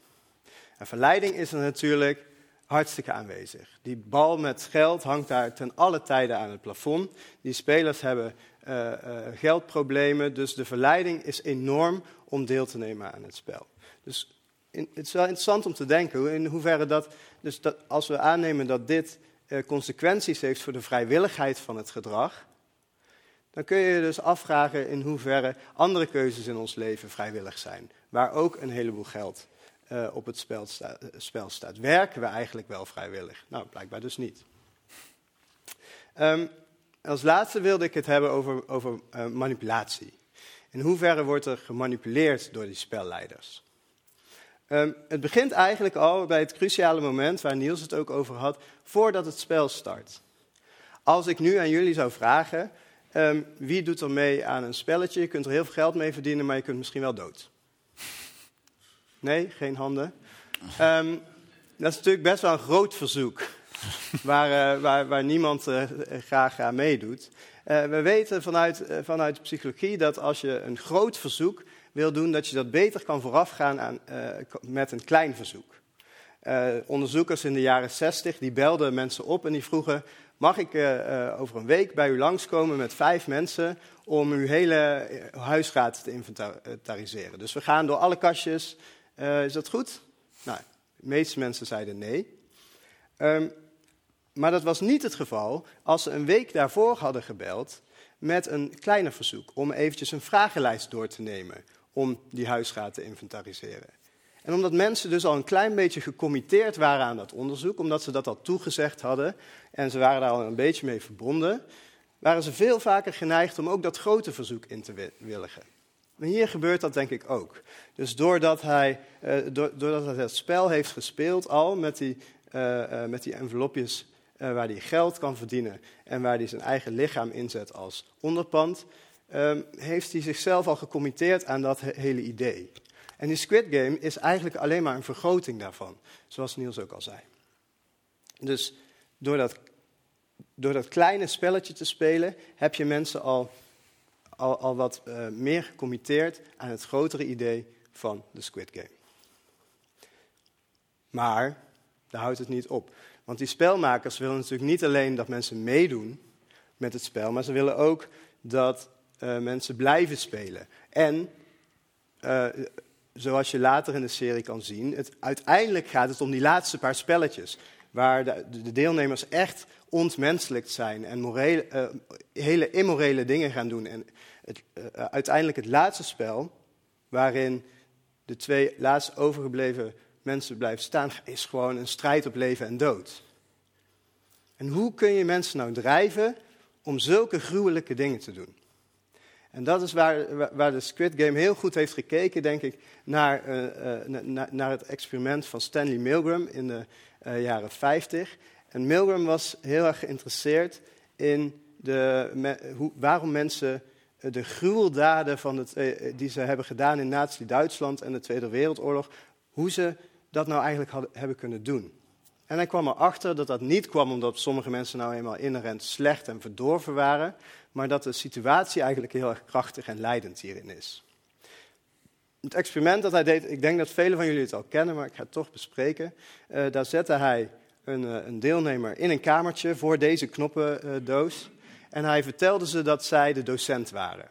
En verleiding is er natuurlijk hartstikke aanwezig. Die bal met geld hangt daar ten alle tijde aan het plafond. Die spelers hebben uh, uh, geldproblemen, dus de verleiding is enorm om deel te nemen aan het spel. Dus in, het is wel interessant om te denken in hoeverre dat, dus dat als we aannemen dat dit uh, consequenties heeft voor de vrijwilligheid van het gedrag, dan kun je je dus afvragen in hoeverre andere keuzes in ons leven vrijwillig zijn, waar ook een heleboel geld uh, op het spel, sta, spel, staat. Werken we eigenlijk wel vrijwillig? Nou, blijkbaar dus niet. Um, als laatste wilde ik het hebben over, over uh, manipulatie. In hoeverre wordt er gemanipuleerd door die spelleiders? Um, het begint eigenlijk al bij het cruciale moment waar Niels het ook over had, voordat het spel start. Als ik nu aan jullie zou vragen, um, wie doet er mee aan een spelletje? Je kunt er heel veel geld mee verdienen, maar je kunt misschien wel dood. Nee, geen handen. Um, dat is natuurlijk best wel een groot verzoek. [laughs] waar, eh, waar, waar niemand eh, graag aan meedoet. Eh, we weten vanuit, vanuit de psychologie dat als je een groot verzoek wil doen, dat je dat beter kan voorafgaan aan, met een klein verzoek. Onderzoekers in de jaren 60 die belden mensen op en die vroegen: Mag ik over een week bij u langskomen met vijf mensen om uw hele huisraad te inventariseren? Dus we gaan door alle kastjes. Eh, is dat goed? Nou, de meeste mensen zeiden nee. Ehm, maar dat was niet het geval als ze een week daarvoor hadden gebeld met een kleiner verzoek om eventjes een vragenlijst door te nemen om die huisraad te inventariseren. En omdat mensen dus al een klein beetje gecommitteerd waren aan dat onderzoek, omdat ze dat al toegezegd hadden en ze waren daar al een beetje mee verbonden, waren ze veel vaker geneigd om ook dat grote verzoek in te wi- willigen. En hier gebeurt dat denk ik ook. Dus doordat hij, do- doordat hij het spel heeft gespeeld al met die, eh, met die envelopjes waar hij geld kan verdienen en waar hij zijn eigen lichaam inzet als onderpand, ehm, heeft hij zichzelf al gecommitteerd aan dat he- hele idee. En die Squid Game is eigenlijk alleen maar een vergroting daarvan, zoals Niels ook al zei. Dus door door dat kleine spelletje te spelen, heb je mensen al, al, al wat eh, meer gecommitteerd aan het grotere idee van de Squid Game. Maar daar houdt het niet op. Want die spelmakers willen natuurlijk niet alleen dat mensen meedoen met het spel, maar ze willen ook dat eh, mensen blijven spelen. En eh, zoals je later in de serie kan zien, het, uiteindelijk gaat het om die laatste paar spelletjes. Waar de, de deelnemers echt ontmenselijk zijn en hele immorele dingen gaan doen. En eh, uiteindelijk het laatste spel, waarin de twee laatst overgebleven mensen blijven staan, is gewoon een strijd op leven en dood. En hoe kun je mensen nou drijven om zulke gruwelijke dingen te doen? En dat is waar, waar- de Squid Game heel goed heeft gekeken, denk ik, naar, eh, eh, na- na- naar het experiment van Stanley Milgram in de jaren 50. En Milgram was heel erg geïnteresseerd in de, hoe, waarom mensen de gruweldaden van het, eh, die ze hebben gedaan in Nazi-Duitsland en de Tweede Wereldoorlog, hoe ze dat nou eigenlijk hadden, hebben kunnen doen. En hij kwam erachter dat dat niet kwam omdat sommige mensen nou eenmaal inherent slecht en verdorven waren, maar dat de situatie eigenlijk heel erg krachtig en leidend hierin is. Het experiment dat hij deed, ik denk dat velen van jullie het al kennen, maar ik ga het toch bespreken. Eh, daar zette hij een, eh, een deelnemer in een kamertje voor deze knoppendoos. En hij vertelde ze dat zij de docent waren.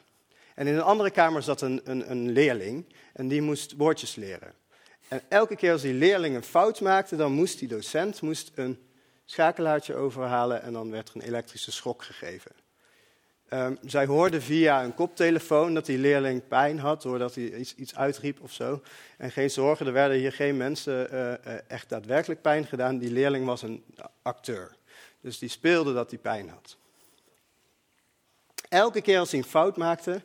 En in een andere kamer zat een, een, een leerling en die moest woordjes leren. En elke keer als die leerling een fout maakte, dan moest die docent moest een schakelaartje overhalen en dan werd er een elektrische schok gegeven. Ehm, zij hoorde via een koptelefoon dat die leerling pijn had doordat hij iets, iets uitriep of zo. En geen zorgen, er werden hier geen mensen eh, eh, echt daadwerkelijk pijn gedaan. Die leerling was een acteur. Dus die speelde dat hij pijn had. Elke keer als hij een fout maakte,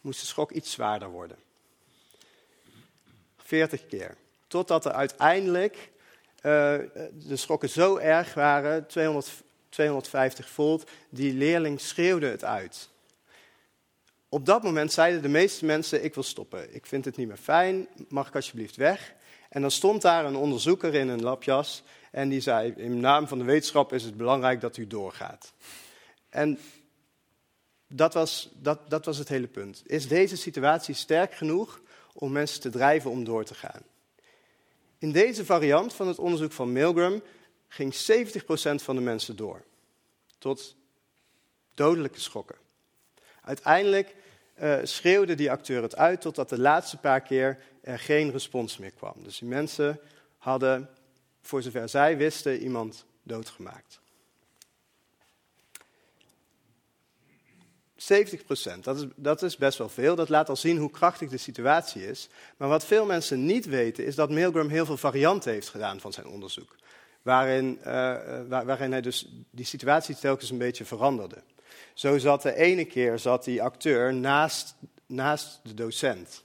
moest de schok iets zwaarder worden. 40 keer. Totdat er uiteindelijk eh, de schokken zo erg waren, 200, 250 volt, die leerling schreeuwde het uit. Op dat moment zeiden de meeste mensen, ik wil stoppen. Ik vind het niet meer fijn, mag ik alsjeblieft weg? En dan stond daar een onderzoeker in een lapjas en die zei, in naam van de wetenschap is het belangrijk dat u doorgaat. En dat was, dat, dat was het hele punt. Is deze situatie sterk genoeg om mensen te drijven om door te gaan? In deze variant van het onderzoek van Milgram ging 70% van de mensen door. Tot dodelijke schokken. Uiteindelijk uh, schreeuwde die acteur het uit totdat de laatste paar keer er geen respons meer kwam. Dus die mensen hadden, voor zover zij wisten, iemand doodgemaakt. 70 procent, dat is, dat is best wel veel. Dat laat al zien hoe krachtig de situatie is. Maar wat veel mensen niet weten, is dat Milgram heel veel varianten heeft gedaan van zijn onderzoek. Waarin, uh, waar, waarin hij dus die situatie telkens een beetje veranderde. Zo zat de ene keer zat die acteur naast, naast de docent.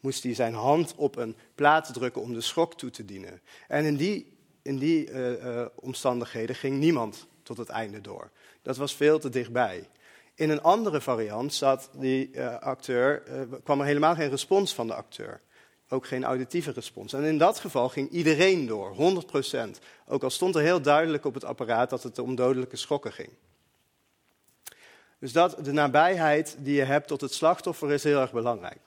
Moest hij zijn hand op een plaat drukken om de schok toe te dienen. En in die, in die uh, omstandigheden ging niemand tot het einde door. Dat was veel te dichtbij. In een andere variant zat die uh, acteur, uh, kwam er helemaal geen respons van de acteur. ook geen auditieve respons. En in dat geval ging iedereen door, 100%. Ook al stond er heel duidelijk op het apparaat dat het om dodelijke schokken ging. Dus dat, de nabijheid die je hebt tot het slachtoffer is heel erg belangrijk.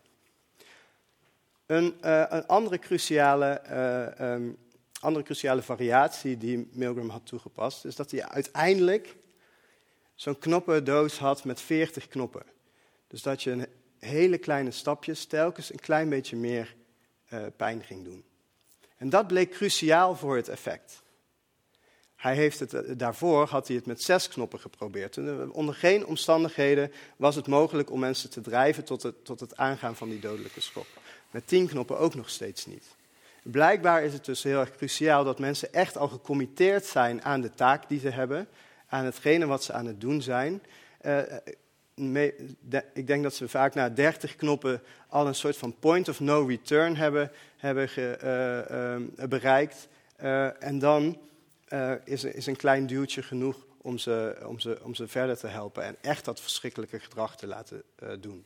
Een, uh, een andere, cruciale, um, andere cruciale variatie die Milgram had toegepast, is dat hij uiteindelijk zo'n knoppendoos had met 40 knoppen. Dus dat je een hele kleine stapjes telkens een klein beetje meer uh, pijn ging doen. En dat bleek cruciaal voor het effect. Hij heeft het, uh, daarvoor had hij het met zes knoppen geprobeerd. En, uh, onder geen omstandigheden was het mogelijk om mensen te drijven tot het, tot het aangaan van die dodelijke schok. Met tien knoppen ook nog steeds niet. Blijkbaar is het dus heel erg cruciaal dat mensen echt al gecommitteerd zijn aan de taak die ze hebben, aan hetgene wat ze aan het doen zijn. Mee, de, ik denk dat ze vaak na 30 knoppen al een soort van point of no return hebben, hebben uh, bereikt. en dan is, is, een klein duwtje genoeg om ze, om, ze, om ze verder te helpen en echt dat verschrikkelijke gedrag te laten doen.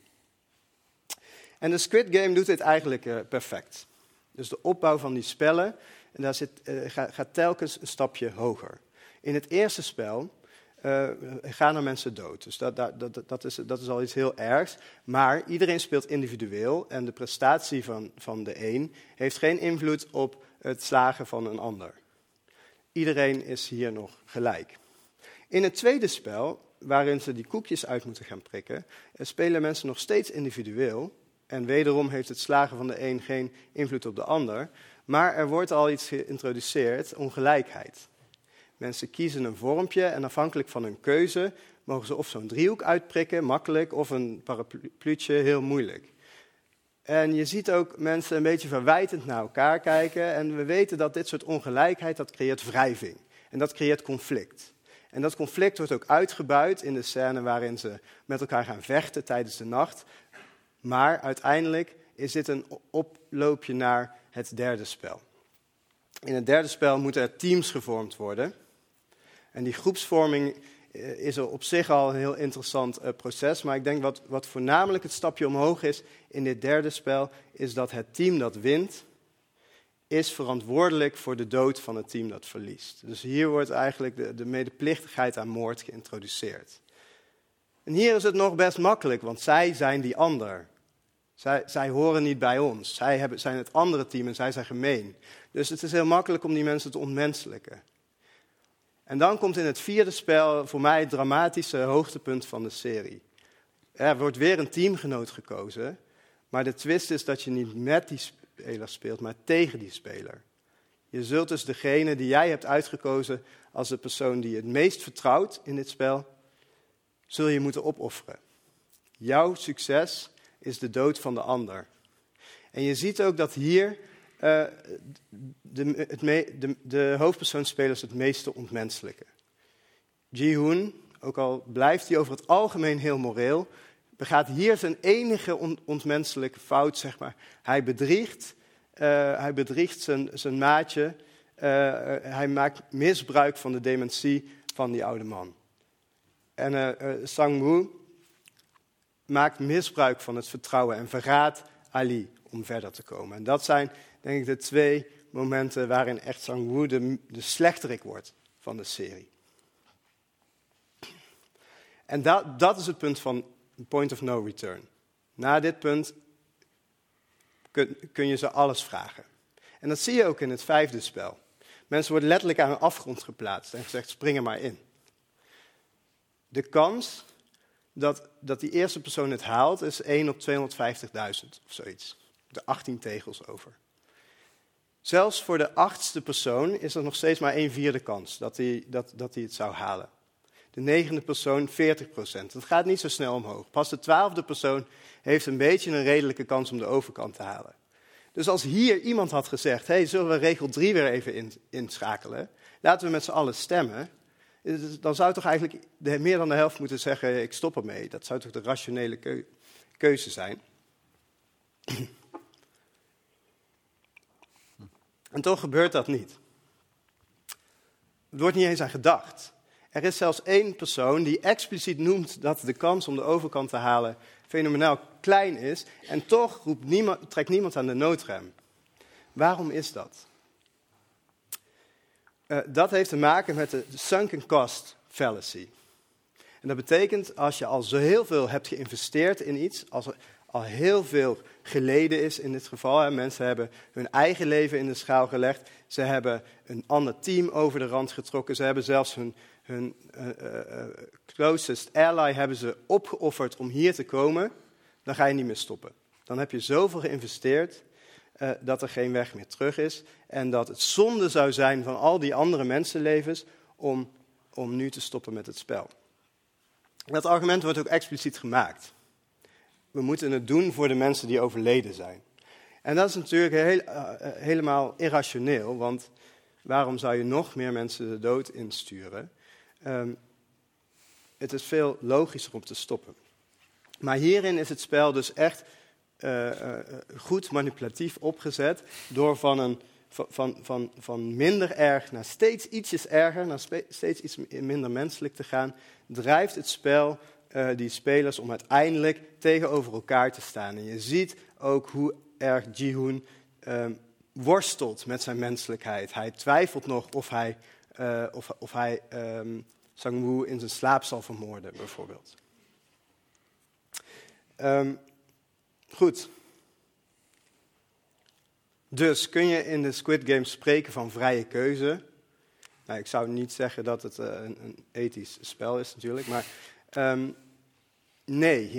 En de Squid Game doet dit eigenlijk perfect. Dus de opbouw van die spellen, en daar zit, gaat telkens een stapje hoger. In het eerste spel uh, gaan er mensen dood. Dus dat, dat, dat, is, dat is al iets heel ergs. Maar iedereen speelt individueel en de prestatie van, van de een heeft geen invloed op het slagen van een ander. Iedereen is hier nog gelijk. In het tweede spel, waarin ze die koekjes uit moeten gaan prikken, spelen mensen nog steeds individueel. En wederom heeft het slagen van de een geen invloed op de ander. Maar er wordt al iets geïntroduceerd, ongelijkheid. Mensen kiezen een vormpje en afhankelijk van hun keuze mogen ze of zo'n driehoek uitprikken, makkelijk, of een parapluutje, heel moeilijk. En je ziet ook mensen een beetje verwijtend naar elkaar kijken. En we weten dat dit soort ongelijkheid, dat creëert wrijving. En dat creëert conflict. En dat conflict wordt ook uitgebuit in de scène waarin ze met elkaar gaan vechten tijdens de nacht. Maar uiteindelijk is dit een oploopje naar het derde spel. In het derde spel moeten er teams gevormd worden. En die groepsvorming eh, is op zich al een heel interessant uh, proces. Maar ik denk wat, wat voornamelijk het stapje omhoog is in dit derde spel, is dat het team dat wint, is verantwoordelijk voor de dood van het team dat verliest. Dus hier wordt eigenlijk de, de medeplichtigheid aan moord geïntroduceerd. En hier is het nog best makkelijk, want zij zijn die ander. Zij, zij horen niet bij ons. Zij hebben, zijn het andere team en zij zijn gemeen. Dus het is heel makkelijk om die mensen te ontmenselijken. En dan komt in het vierde spel voor mij het dramatische hoogtepunt van de serie. Er wordt weer een teamgenoot gekozen, maar de twist is dat je niet met die speler speelt, maar tegen die speler. Je zult dus degene die jij hebt uitgekozen als de persoon die je het meest vertrouwt in dit spel, zul je moeten opofferen. Jouw succes is de dood van de ander. En je ziet ook dat hier uh, de, het me, de, de hoofdpersoonspelers het meeste ontmenselijken. Ji-hoon, ook al blijft hij over het algemeen heel moreel, begaat hier zijn enige on, ontmenselijke fout, zeg maar. Hij bedriegt, uh, hij bedriegt zijn, zijn maatje, uh, hij maakt misbruik van de dementie van die oude man. En Sang-woo maakt misbruik van het vertrouwen en verraadt Ali om verder te komen. En dat zijn denk ik de twee momenten waarin echt Sang-woo de, de slechterik wordt van de serie. En dat, dat is het punt van point of no return. Na dit punt kun, kun je ze alles vragen. En dat zie je ook in het vijfde spel. Mensen worden letterlijk aan een afgrond geplaatst en gezegd: spring er maar in. De kans dat, dat die eerste persoon het haalt is 1 op 250.000 of zoiets. De 18 tegels over. Zelfs voor de achtste persoon is er nog steeds maar een vierde kans dat hij, dat, dat hij het zou halen. De negende persoon 40 procent. Dat gaat niet zo snel omhoog. Pas de twaalfde persoon heeft een beetje een redelijke kans om de overkant te halen. Dus als hier iemand had gezegd, hey, zullen we regel 3 weer even inschakelen? Laten we met z'n allen stemmen. Dan zou toch eigenlijk de, meer dan de helft moeten zeggen, ik stop ermee. Dat zou toch de rationele keuze zijn. En toch gebeurt dat niet. Er wordt niet eens aan gedacht. Er is zelfs één persoon die expliciet noemt dat de kans om de overkant te halen fenomenaal klein is. En toch roept niemand, trekt niemand aan de noodrem. Waarom is dat? Uh, dat heeft te maken met de sunken cost fallacy. En dat betekent als je al zo heel veel hebt geïnvesteerd in iets, als al heel veel geleden is in dit geval. Mensen hebben hun eigen leven in de schaal gelegd. Ze hebben een ander team over de rand getrokken. Ze hebben zelfs hun, hun uh, uh, closest ally hebben ze opgeofferd om hier te komen. Dan ga je niet meer stoppen. Dan heb je zoveel geïnvesteerd dat er geen weg meer terug is. En dat het zonde zou zijn van al die andere mensenlevens om, om nu te stoppen met het spel. Dat argument wordt ook expliciet gemaakt. We moeten het doen voor de mensen die overleden zijn. En dat is natuurlijk heel, uh, helemaal irrationeel, want waarom zou je nog meer mensen de dood insturen? Um, het is veel logischer om te stoppen. Maar hierin is het spel dus echt uh, goed manipulatief opgezet door van, een, van, van, van minder erg naar steeds ietsjes erger, naar steeds iets minder menselijk te gaan, drijft het spel uh, die spelers om uiteindelijk tegenover elkaar te staan. En je ziet ook hoe erg Jihoon um, worstelt met zijn menselijkheid. Hij twijfelt nog of hij, uh, of, of hij um, Sang-woo in zijn slaap zal vermoorden, bijvoorbeeld. Um, goed. Dus kun je in de Squid Game spreken van vrije keuze? Nou, ik zou niet zeggen dat het uh, een, een, ethisch spel is natuurlijk, maar um, nee,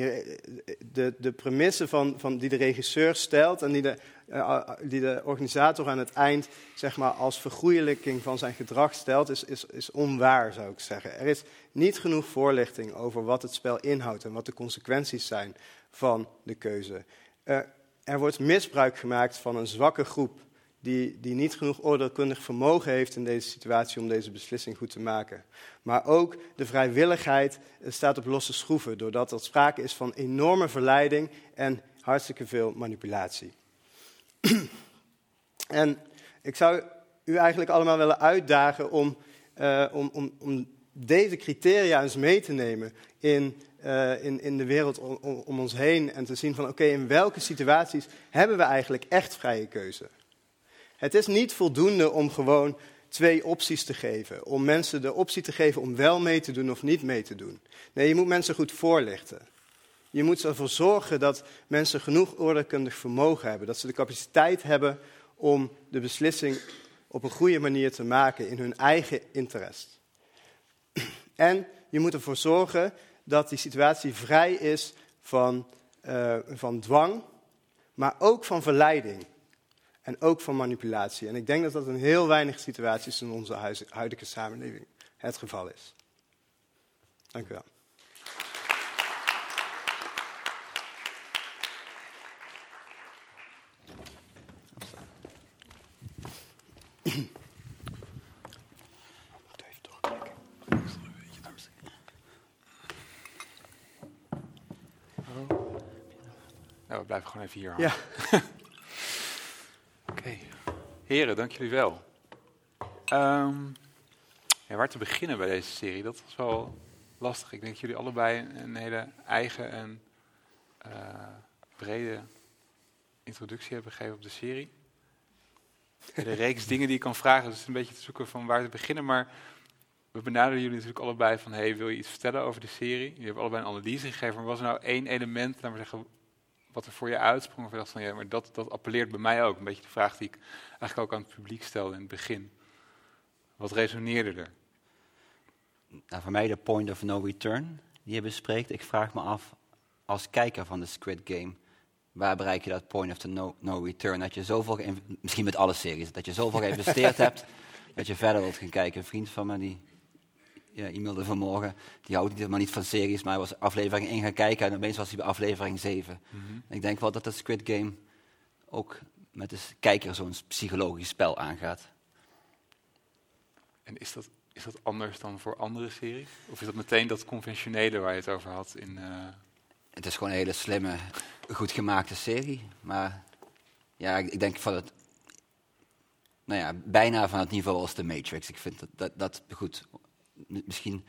de, de premisse van, van, die de regisseur stelt en die de, uh, die de organisator aan het eind zeg maar, als vergoeilijking van zijn gedrag stelt, is, is, is onwaar, zou ik zeggen. Er is niet genoeg voorlichting over wat het spel inhoudt en wat de consequenties zijn van de keuze. Uh, er wordt misbruik gemaakt van een zwakke groep die, die niet genoeg oordeelkundig vermogen heeft in deze situatie om deze beslissing goed te maken. Maar ook de vrijwilligheid staat op losse schroeven, doordat er sprake is van enorme verleiding en hartstikke veel manipulatie. [clears throat] en ik zou u eigenlijk allemaal willen uitdagen om, uh, om, om, om deze criteria eens mee te nemen in, uh, in, in de wereld om, ons heen en te zien van oké, in welke situaties hebben we eigenlijk echt vrije keuze? Het is niet voldoende om gewoon twee opties te geven. Om mensen de optie te geven om wel mee te doen of niet mee te doen. Nee, je moet mensen goed voorlichten. Je moet ervoor zorgen dat mensen genoeg oordeelkundig vermogen hebben. Dat ze de capaciteit hebben om de beslissing op een goede manier te maken in hun eigen interesse. [clears throat] En je moet ervoor zorgen dat die situatie vrij is van, uh, van dwang, maar ook van verleiding. En ook van manipulatie. En ik denk dat dat in heel weinig situaties in onze huidige samenleving het geval is. Dank u wel. Nou, we blijven gewoon even hier Ja. [laughs] Heren, dank jullie wel. Ja, waar te beginnen bij deze serie? Dat was wel lastig. Ik denk dat jullie allebei een, hele eigen en uh, brede introductie hebben gegeven op de serie. De reeks [laughs] dingen die ik kan vragen, dus een beetje te zoeken van waar te beginnen. Maar we benaderen jullie natuurlijk allebei van, hey, wil je iets vertellen over de serie? Jullie hebben allebei een analyse gegeven, maar was er nou één element, laten we zeggen, wat er voor je uitsprong, of je dacht van, ja, maar dat, dat appelleert bij mij ook. Een beetje de vraag die ik eigenlijk ook aan het publiek stelde in het begin. Wat resoneerde er? Nou, voor mij de point of no return die je bespreekt. Ik vraag me af, als kijker van de Squid Game, waar bereik je dat point of the no, no return? Dat je zoveel, misschien met alle series, dat je zoveel [laughs] geïnvesteerd hebt, dat je verder wilt gaan kijken. Een vriend van me die e-mailde vanmorgen, die houdt helemaal niet van series, maar hij was aflevering 1 gaan kijken en opeens was hij bij aflevering 7. Mm-hmm. Ik denk wel dat de Squid Game ook met de kijker zo'n psychologisch spel aangaat. En is dat, is dat anders dan voor andere series? Of is dat meteen dat conventionele waar je het over had? In, uh... Het is gewoon een hele slimme, goed gemaakte serie. Maar ja, ik, ik denk van het. Nou ja, bijna van het niveau als The Matrix. Ik vind dat, dat, dat goed. Misschien...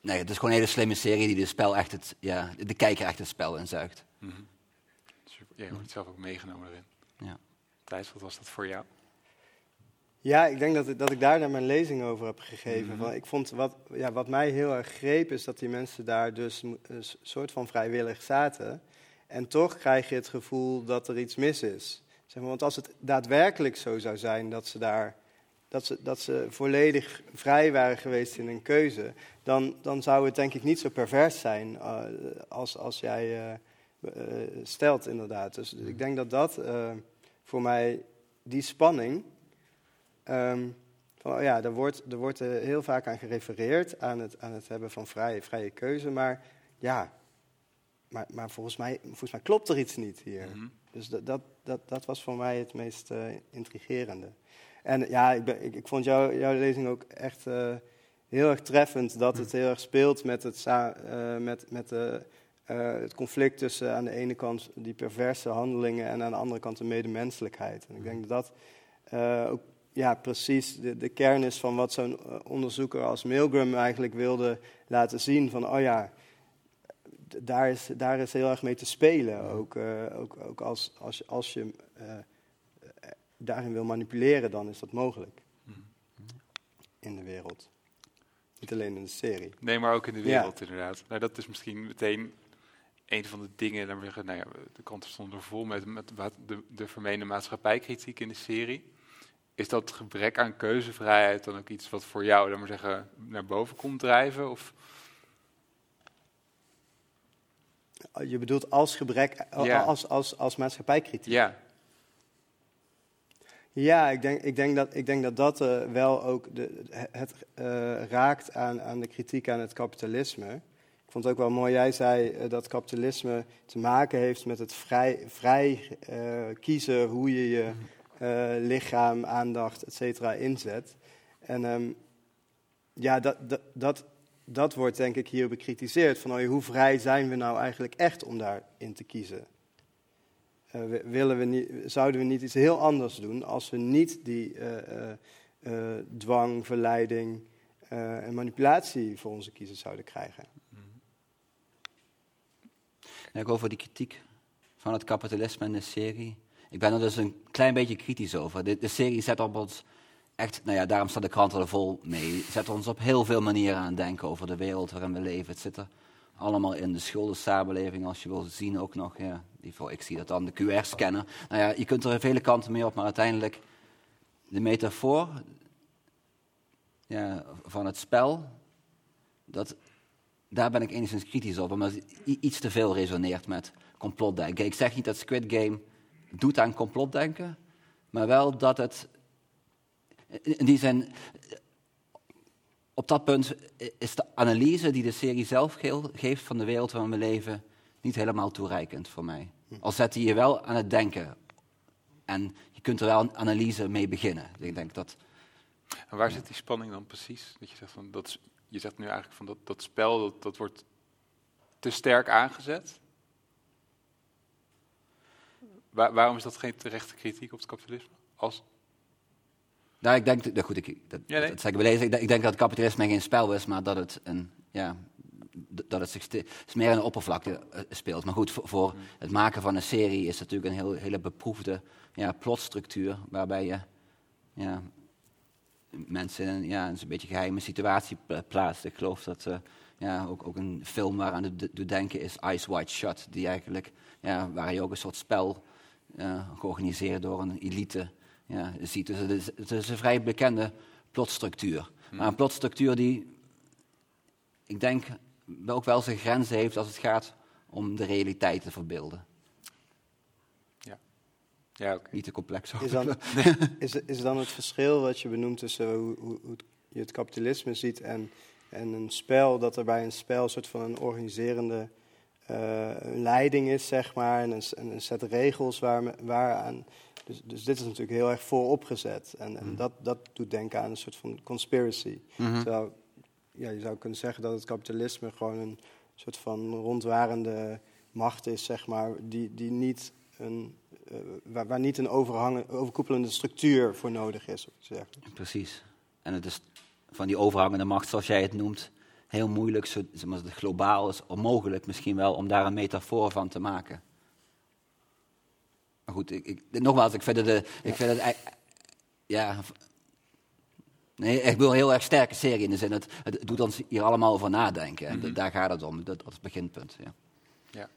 Nee, het is gewoon een hele slimme serie die de, spel echt het, ja, de kijker echt het spel inzuigt. Mhm. Super. Ja, je wordt zelf ook meegenomen erin. Ja. Thijs, wat was dat voor jou? Ja, ik denk dat, ik- dat ik daar naar mijn lezing over heb gegeven. Mhm. Van, ik vond wat, ja, wat mij heel erg greep, is dat die mensen daar dus mo- een soort van vrijwillig zaten. En toch krijg je het gevoel dat er iets mis is. Zeg maar, want als het daadwerkelijk zo zou zijn dat ze daar dat ze, dat ze volledig vrij waren geweest in een keuze, dan, dan zou het denk ik niet zo pervers zijn eh, als, als jij eh, eh, stelt, inderdaad. Dus ik denk dat dat voor mij, die spanning, ehm, van, oh ja, er wordt, er wordt heel vaak aan gerefereerd, aan het, aan het hebben van vrije, vrije keuze, maar ja, maar, maar volgens, mij, volgens mij klopt er iets niet hier. Mhm. Dus dat, dat, dat, dat was voor mij het meest intrigerende. En ja, ik, ben, ik, ik vond jou, jouw lezing ook echt eh, heel erg treffend. Dat het heel erg speelt met het, eh, met, met de, eh, het conflict tussen aan de ene kant die perverse handelingen en aan de andere kant de medemenselijkheid. En ik denk dat dat ook ja, precies de, de kern is van wat zo'n onderzoeker als Milgram eigenlijk wilde laten zien. Van, oh ja, daar is, daar is heel erg mee te spelen. Ook, ook, ook als, als, je- als je daarin wil manipuleren, dan is dat mogelijk. In de wereld. Niet alleen in de serie. Nee, maar ook in de Ja. wereld inderdaad. Nou, dat is misschien meteen een van de dingen, laten we zeggen, nou ja, de kranten stonden er vol met, met de, de vermeende maatschappijkritiek in de serie. Is dat gebrek aan keuzevrijheid dan ook iets wat voor jou, laten we zeggen, naar boven komt drijven? Of, Je bedoelt als gebrek, Ja. als, als, als maatschappijkritiek. ja, Ja, ik denk, ik denk dat ik denk dat, dat eh, wel ook de, het eh, raakt aan, aan de kritiek aan het kapitalisme. Ik vond het ook wel mooi, jij zei eh, dat kapitalisme te maken heeft met het vrij, vrij kiezen hoe je je eh, lichaam, aandacht, et cetera inzet. En ehm, ja, dat, dat, dat, dat wordt denk ik hier bekritiseerd. Van oh, hoe vrij zijn we nou eigenlijk echt om daarin te kiezen? Eh, wi- willen we niet, zouden we niet iets heel anders doen als we niet die eh, eh, dwang, verleiding en manipulatie voor onze kiezers zouden krijgen? En ook over die kritiek van het kapitalisme in de serie. Ik ben er dus een klein beetje kritisch over. De, de serie zet op ons echt, nou ja, daarom staat de krant er vol mee. Zet ons op heel veel manieren aan denken over de wereld waarin we leven. Het allemaal in de schuldensamenleving, als je wil zien ook nog. Ja, ik zie dat dan, de QR-scanner. Nou ja, je kunt er vele kanten mee op, maar uiteindelijk de metafoor ja, van het spel, dat, daar ben ik enigszins kritisch op, omdat iets te veel resoneert met complotdenken. Ik zeg niet dat Squid Game doet aan complotdenken, maar wel dat het in die zin, op dat punt is de analyse die de serie zelf geeft van de wereld waarin we leven niet helemaal toereikend voor mij. Al zet hij je wel aan het denken. En je kunt er wel een analyse mee beginnen. Ik denk dat en waar zit die spanning dan precies? Dat je zegt, van, dat, je zegt nu eigenlijk van dat, dat spel, dat, dat wordt te sterk aangezet. Waar- waarom is dat geen terechte kritiek op het kapitalisme? Als, Nou, ik denk, nou goed, ik, dat, Ja, nee. dat zeg ik deze. Ik, denk- ik denk dat het kapitalisme geen spel is, maar dat het, een, ja, dat het zich meer de oppervlakte eh, speelt. Maar goed, voor, voor het maken van een serie is het natuurlijk een heel, hele beproefde ja, plotstructuur, waarbij je ja, mensen in een, ja, een beetje geheime situatie pla- plaatst. Ik geloof dat eh, ja, ook, ook een film waaraan het do- doet denken is Eyes Wide Shut, die eigenlijk, ja, waar je ook een soort spel eh, georganiseerd door een elite ja, ziet. Dus het is, het is een vrij bekende plotstructuur. Maar een plotstructuur die, ik denk, wel ook wel zijn grenzen heeft als het gaat om de realiteit te verbeelden. ja, oké. Niet te complex. Is dan, [laughs] is, is dan het verschil wat je benoemt tussen hoe, hoe, hoe je het kapitalisme ziet en, en een spel, dat er bij een spel een soort van een organiserende eh, leiding is, zeg maar, en een, een set regels waar, waaraan. Dus, dus dit is natuurlijk heel erg vooropgezet. En, en dat, dat doet denken aan een soort van conspiracy. Mhm. Terwijl, ja, je zou kunnen zeggen dat het kapitalisme gewoon een soort van rondwarende macht is, zeg maar, die, die niet een, eh, waar, waar niet een overkoepelende structuur voor nodig is. Dergelijks. Precies. En het is van die overhangende macht, zoals jij het noemt, heel moeilijk, zo, zeg maar, globaal is onmogelijk misschien wel, om daar een metafoor van te maken. Maar goed, ik, ik, nogmaals, ik vind het, eh, ik vind het ja, nee, ik wil een heel erg sterke serie in de zin, het, het doet ons hier allemaal over nadenken. En Mhm. daar gaat het om, dat, dat is het beginpunt. Ja. Ja.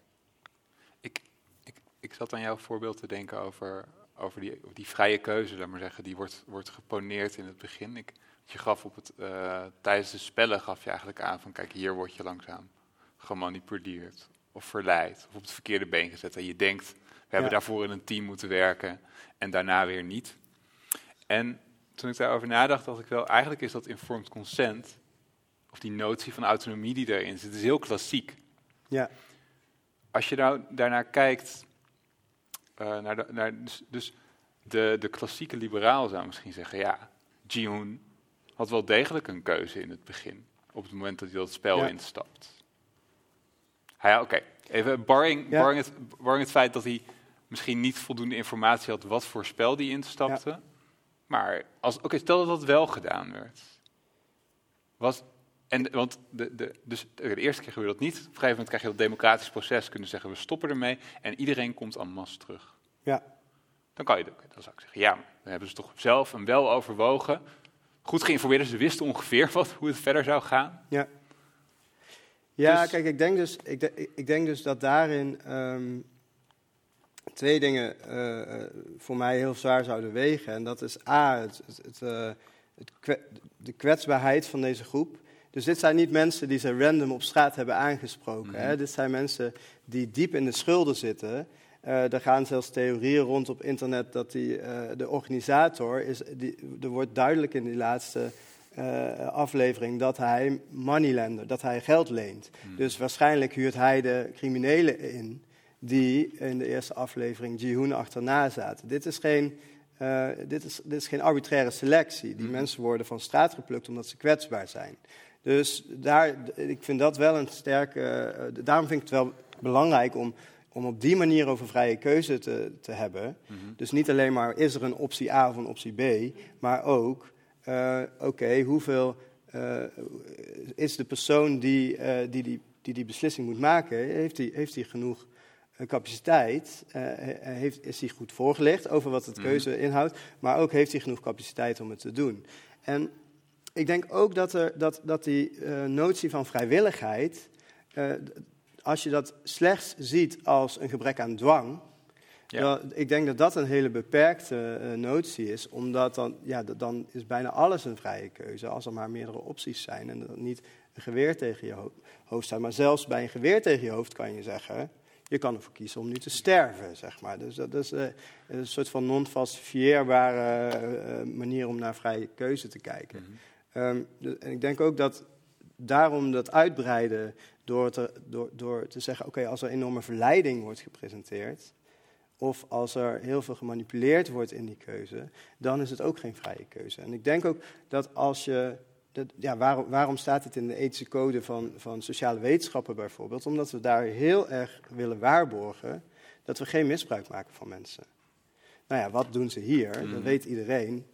Ik, ik, ik zat aan jouw voorbeeld te denken over, over die, die vrije keuze, laat maar zeggen. Die wordt, wordt geponeerd in het begin. Ik, je gaf op het, eh, tijdens de spellen gaf je eigenlijk aan van, kijk, hier word je langzaam gemanipuleerd of verleid of op het verkeerde been gezet. En je denkt, hebben daarvoor in een team moeten werken en daarna weer niet. En toen ik daarover nadacht, dacht ik wel, eigenlijk is dat informed consent, of die notie van autonomie die daarin zit, is heel klassiek. Ja. Als je nou daarnaar kijkt, eh, naar de, naar, dus, dus de, de klassieke liberaal zou misschien zeggen, ja, Ji-hoon had wel degelijk een keuze in het begin, op het moment dat hij dat spel Ja. instapt. Hij, Oké, even barring, Ja. barring, het, barring het feit dat hij misschien niet voldoende informatie had wat voor spel die instapte. Maar als, oké, stel dat dat wel gedaan werd. Was, en, want de, de, dus de eerste keer gebeurde dat niet. Op een gegeven moment krijg je dat democratisch proces. Kunnen zeggen, we stoppen ermee. En iedereen komt en masse terug. Ja. Dan kan je, oké, dan zou ik zeggen, ja, dan hebben ze toch zelf een wel overwogen. Goed geïnformeerd, ze wisten ongeveer [laughs] wat, hoe het verder zou gaan. Ja. Ja, Dus- kijk, ik denk dus, ik, de- ik denk dus dat daarin ehm, twee dingen eh, voor mij heel zwaar zouden wegen. En dat is A, het, het, het, eh, de kwetsbaarheid van deze groep. Dus dit zijn niet mensen die ze random op straat hebben aangesproken. hè. Mhm. Dit zijn mensen die diep in de schulden zitten. Er gaan zelfs theorieën rond op internet dat die, de organisator is. Die, er wordt duidelijk in die laatste aflevering dat hij moneylender, dat hij geld leent. Dus waarschijnlijk huurt hij de criminelen in die in de eerste aflevering Ji-hoon achterna zaten. Dit is geen, eh, dit is, dit is geen arbitraire selectie. Die mensen worden van straat geplukt omdat ze kwetsbaar zijn. Dus daar, ik vind dat wel een sterke. eh, daarom vind ik het wel belangrijk om, om op die manier over vrije keuze te, te hebben. Dus niet alleen maar is er een optie A of een optie B, maar ook, eh, oké, hoeveel is de persoon die, die, die, die die beslissing moet maken, heeft hij heeft die genoeg capaciteit? eh, he- heeft, is hij goed voorgelegd over wat het Mhm. keuze inhoudt, maar ook heeft hij genoeg capaciteit om het te doen? En ik denk ook dat, er, dat, dat die eh, notie van vrijwilligheid, eh, als je dat slechts ziet als een gebrek aan dwang, Ja. ik denk dat dat een hele beperkte notie is, omdat dan, ja, dan is bijna alles een vrije keuze, als er maar meerdere opties zijn en er niet een geweer tegen je ho- hoofd staat. Maar zelfs bij een geweer tegen je hoofd kan je zeggen, je kan ervoor kiezen om nu te sterven, zeg maar. Dus dat is eh, een soort van non-falsifieerbare eh, eh, manier om naar vrije keuze te kijken. Ehm, de- en ik denk ook dat daarom dat uitbreiden door te, door, door te zeggen, oké, als er enorme verleiding wordt gepresenteerd, of als er heel veel gemanipuleerd wordt in die keuze, dan is het ook geen vrije keuze. En ik denk ook dat als je. Dat, ja, waarom, waarom staat het in de ethische code van, van sociale wetenschappen bijvoorbeeld? Omdat we daar heel erg willen waarborgen dat we geen misbruik maken van mensen. Nou ja, wat doen ze hier? Dat Mhm. weet iedereen.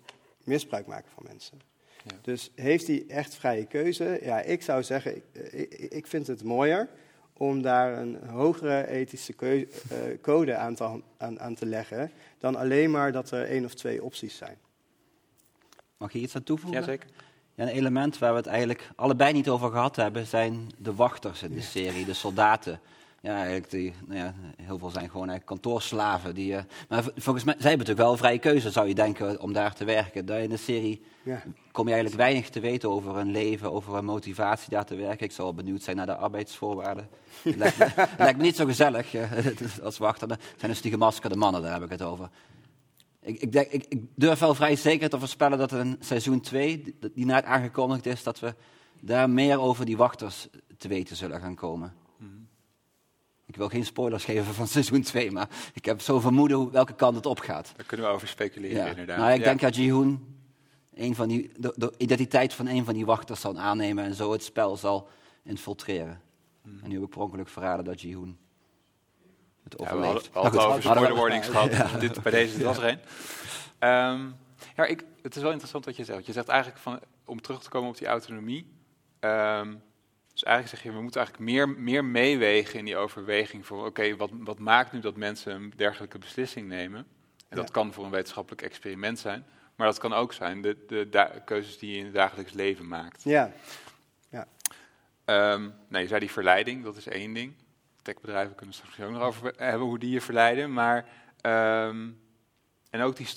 Misbruik maken van mensen. Ja. Dus heeft hij echt vrije keuze? Ja, ik zou zeggen, ik, ik, ik vind het mooier om daar een hogere ethische keu- eh, code aan te, aan te leggen dan alleen maar dat er één of twee opties zijn. Mag je iets aan toevoegen? Jazeker. Ja, een element waar we het eigenlijk allebei niet over gehad hebben, zijn de wachters in de serie, de soldaten. Ja, eigenlijk die, nou ja, heel veel zijn gewoon eigenlijk kantoorslaven. Die, eh, maar volgens mij, zij hebben natuurlijk wel een vrije keuze, zou je denken, om daar te werken. Daar in de serie Ja. kom je eigenlijk weinig te weten over hun leven, over hun motivatie daar te werken. Ik zou wel benieuwd zijn naar de arbeidsvoorwaarden. Het [laughs] lijkt, me, lijkt me niet zo gezellig eh, [laughs] als wachter. Het zijn dus die gemaskerde mannen, daar heb ik het over. Ik, ik, denk, ik, ik durf wel vrij zeker te voorspellen dat in seizoen 2, die, net aangekondigd is, dat we daar meer over die wachters te weten zullen gaan komen. Ik wil geen spoilers geven van seizoen 2, maar ik heb zo vermoeden welke kant het op gaat. Daar kunnen we over speculeren, Ja. inderdaad. Nou, ik Ja. denk dat Jihoon een van die, de, de identiteit van een van die wachters zal aannemen en zo het spel zal infiltreren. Hmm. En nu heb ik per ongeluk verraden dat Jihoon het Ja, we overleeft. hadden, we goed, over gehad. Dit, bij deze was er een. Ehm, ja, ik, het is wel interessant wat je zegt. Je zegt eigenlijk van, om terug te komen op die autonomie. ehm, dus eigenlijk zeg je, we moeten eigenlijk meer, meer meewegen in die overweging van, oké, wat, wat maakt nu dat mensen een dergelijke beslissing nemen? En dat Ja. kan voor een wetenschappelijk experiment zijn, maar dat kan ook zijn de, de, keuzes die je in het dagelijks leven maakt. Ja, Ehm nou, je zei die verleiding, dat is één ding. Techbedrijven kunnen we straks ook nog over hebben hoe die je verleiden. Maar, ehm, en ook die,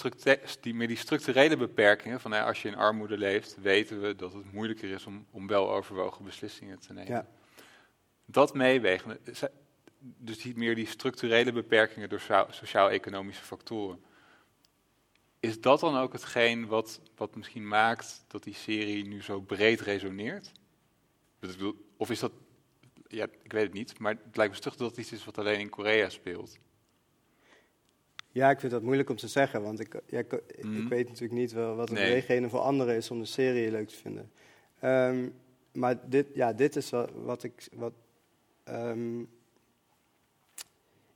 die, meer die structurele beperkingen. Van, nou, als je in armoede leeft, weten we dat het moeilijker is om, om wel overwogen beslissingen te nemen. Ja. Dat meewegen, dus die, meer die structurele beperkingen door socia- sociaal-economische factoren. Is dat dan ook hetgeen wat, wat misschien maakt dat die serie nu zo breed resoneert? Of is dat, ja, ik weet het niet, maar het lijkt me stug dat het iets is wat alleen in Korea speelt. Ja, ik vind dat moeilijk om te zeggen, want ik, ja, ik, Mhm. ik weet natuurlijk niet wel wat de Nee. beweegreden voor anderen is om de serie leuk te vinden. Ehm, maar dit, ja, dit is wat ik. Wat, ehm,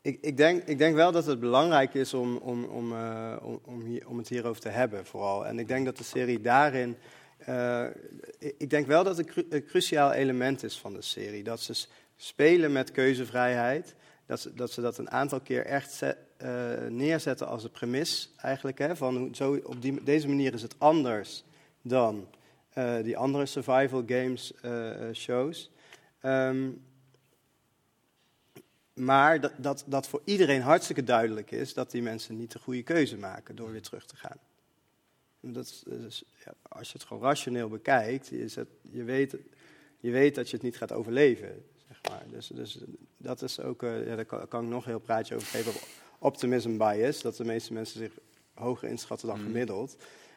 ik, ik, denk, ik denk wel dat het belangrijk is om, om, om, eh, om, om, hier, om het hierover te hebben, vooral. En ik denk dat de serie daarin. Eh, ik- denk wel dat het een cruciaal element is van de serie. Dat ze spelen met keuzevrijheid. Dat ze, dat een aantal keer echt eh, neerzetten als een premis, eigenlijk. Hè, van zo, op die, deze manier is het anders dan eh, die andere survival games eh, eh, shows. Ehm, maar dat, dat, dat voor iedereen hartstikke duidelijk is dat die mensen niet de goede keuze maken door weer terug te gaan. Dat is, ja, als je het gewoon rationeel bekijkt, is het, je, weet, je weet dat je het niet gaat overleven. Zeg maar. dus, dus dat is ook, eh, ja, daar kan, kan ik nog een heel praatje over geven, op optimism bias, dat de meeste mensen zich hoger inschatten dan Mhm. gemiddeld.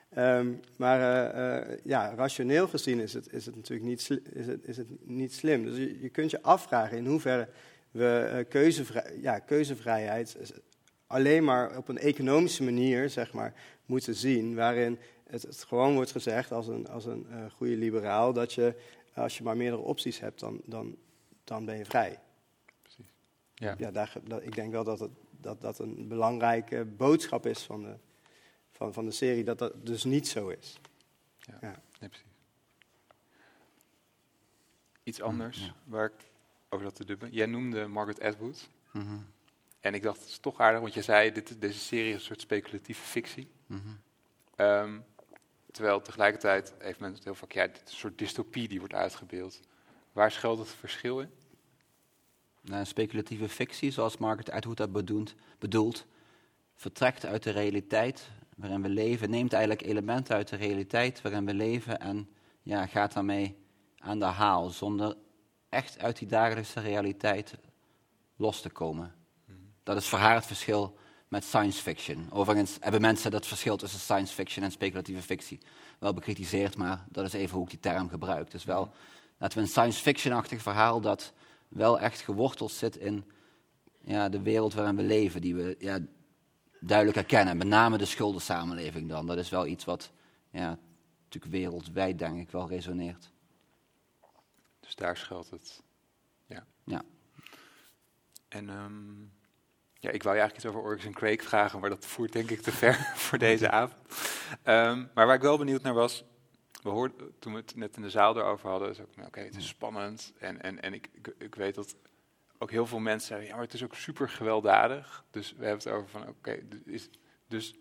Ehm, maar eh, eh, ja, rationeel gezien is het, is het natuurlijk niet, is het, is het niet slim. Dus je, je kunt je afvragen in hoeverre we eh, keuzevrij, ja, keuzevrijheid alleen maar op een economische manier zeg maar, moeten zien, waarin het, het gewoon wordt gezegd als een, als een eh, goede liberaal, dat je als je maar meerdere opties hebt, dan, dan, dan ben je vrij. Ja. Ja, daar, dat, ik denk wel dat, het, dat dat een belangrijke boodschap is van de, van, van de serie, dat dat dus niet zo is. Ja. Ja. Nee, precies. Iets anders ja. waar ik over dat te dubben. Jij noemde Margaret Atwood. Mhm, En ik dacht, het is toch aardig, want je zei, dit, deze serie is een soort speculatieve fictie. Ehm, terwijl tegelijkertijd heeft men het heel vaak, ja, dit is een soort dystopie die wordt uitgebeeld. Waar schuilt het verschil in? Nou, speculatieve fictie, zoals Margaret Atwood dat bedoelt, bedoelt, vertrekt uit de realiteit waarin we leven, neemt eigenlijk elementen uit de realiteit waarin we leven en ja, gaat daarmee aan de haal, zonder echt uit die dagelijkse realiteit los te komen. Dat is voor haar het verschil met science fiction. Overigens hebben mensen dat verschil tussen science fiction en speculatieve fictie wel bekritiseerd, maar dat is even hoe ik die term gebruik. Dus wel, laten we een science fiction-achtig verhaal dat wel echt geworteld zit in ja, de wereld waarin we leven, die we ja, duidelijk herkennen. Met name de schuldensamenleving dan. Dat is wel iets wat ja, natuurlijk wereldwijd, denk ik, wel resoneert. Dus daar schuilt het. Ja. Ja. En ehm, ja, ik wou je eigenlijk iets over Oryx en Craig vragen, maar dat voert denk ik te ver [laughs] voor deze avond. Ehm, maar waar ik wel benieuwd naar was, we hoorden toen we het net in de zaal erover hadden, is ook, nou, oké, het is spannend. En, en, en ik, ik, ik weet dat ook heel veel mensen zeggen, ja, maar het is ook super gewelddadig. Dus we hebben het over van, oké, dus is dus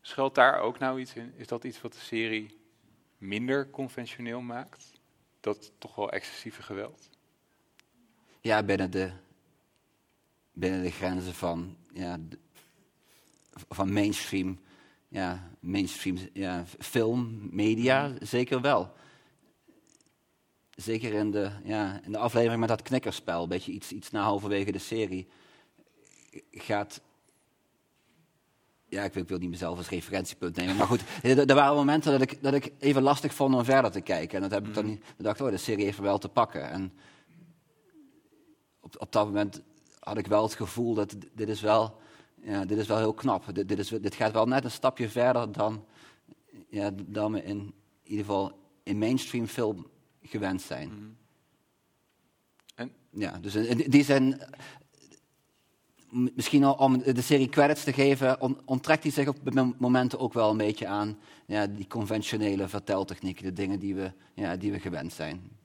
schuilt daar ook nou iets in? Is dat iets wat de serie minder conventioneel maakt? Dat toch wel excessieve geweld? Ja, binnen de, binnen de grenzen van, ja, van mainstream, ja, mainstream ja, film, media, zeker wel. Zeker in de, ja, in de aflevering met dat knikkerspel, een beetje iets, iets na halverwege de serie, gaat... Ja, ik wil, ik wil niet mezelf als referentiepunt nemen, maar goed, [laughs] er, er waren momenten dat ik, dat ik even lastig vond om verder te kijken. En dat heb ik dan niet, dan dacht oh, de serie heeft er wel te pakken. En op, op dat moment had ik wel het gevoel dat dit is wel, ja, dit is wel heel knap. Dit, dit, is, dit gaat wel net een stapje verder dan, ja, dan we in, ieder geval in mainstream film gewend zijn. Mhm. En? Ja, dus in, die zin m- misschien al om de serie credits te geven, on- onttrekt hij zich op mom- momenten ook wel een beetje aan ja, die conventionele verteltechnieken, de dingen die we, ja, die we gewend zijn.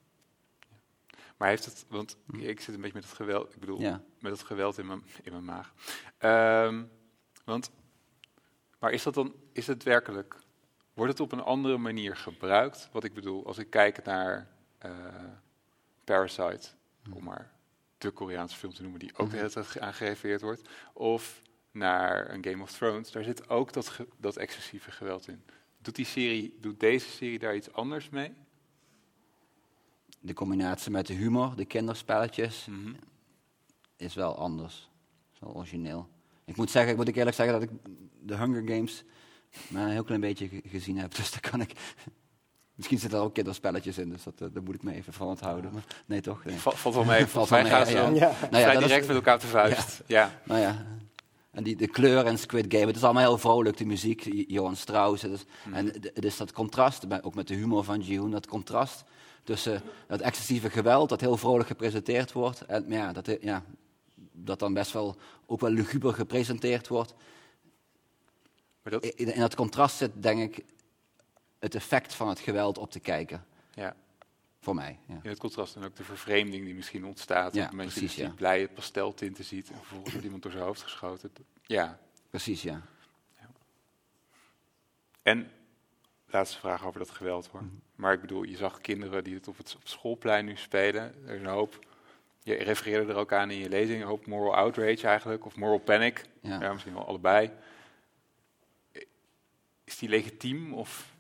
Maar heeft het, want ik zit een beetje met het geweld, ik bedoel, Ja. met het geweld in mijn, in mijn maag. Ehm, want, maar is dat dan, is het werkelijk, wordt het op een andere manier gebruikt? Wat ik bedoel, als ik kijk naar eh, Parasite, om maar de Koreaanse film te noemen, die ook de hele tijd aan gerefereerd wordt, of naar een Game of Thrones, daar zit ook dat, dat excessieve geweld in. Doet, die serie, doet deze serie daar iets anders mee? De combinatie met de humor, de kinderspelletjes, Mhm. is wel anders. Is wel origineel. Ik moet, zeggen, ik moet ik eerlijk zeggen dat ik de Hunger Games maar een heel klein beetje ge- gezien heb. [laughs] Dus daar kan ik... Misschien zitten er ook kinderspelletjes in, dus dat, eh, daar moet ik me even van onthouden. Maar nee, toch? Nee. Va- valt wel mee. Valt mij [laughs] wel gaan mee, ze ja. dan Ja. Nou ja, vrij dat is- direct met elkaar de vuist. Ja. Nou ja, en die, de kleur in Squid Game, het is allemaal heel vrolijk, de muziek, Johan Strauss. Het is, En het is dat contrast, ook met de humor van Ji-hoon, dat contrast tussen dat excessieve geweld, dat heel vrolijk gepresenteerd wordt, en ja, dat, ja, dat dan best wel ook wel luguber gepresenteerd wordt. Maar dat, In, in dat contrast zit, denk ik, het effect van het geweld op te kijken, ja. voor mij. Ja. In het contrast en ook de vervreemding die misschien ontstaat. Ja, het dat precies, je ja. die blije pasteltinten ziet en vervolgens wordt iemand door zijn hoofd geschoten. Ja. Precies, ja. En, laatste vraag over dat geweld hoor. Mhm. Maar ik bedoel, je zag kinderen die het op het, op schoolplein nu spelen. Er is een hoop, je refereerde er ook aan in je lezing, een hoop moral outrage eigenlijk, of moral panic. Ja. Ja, misschien wel allebei. Is die legitiem of...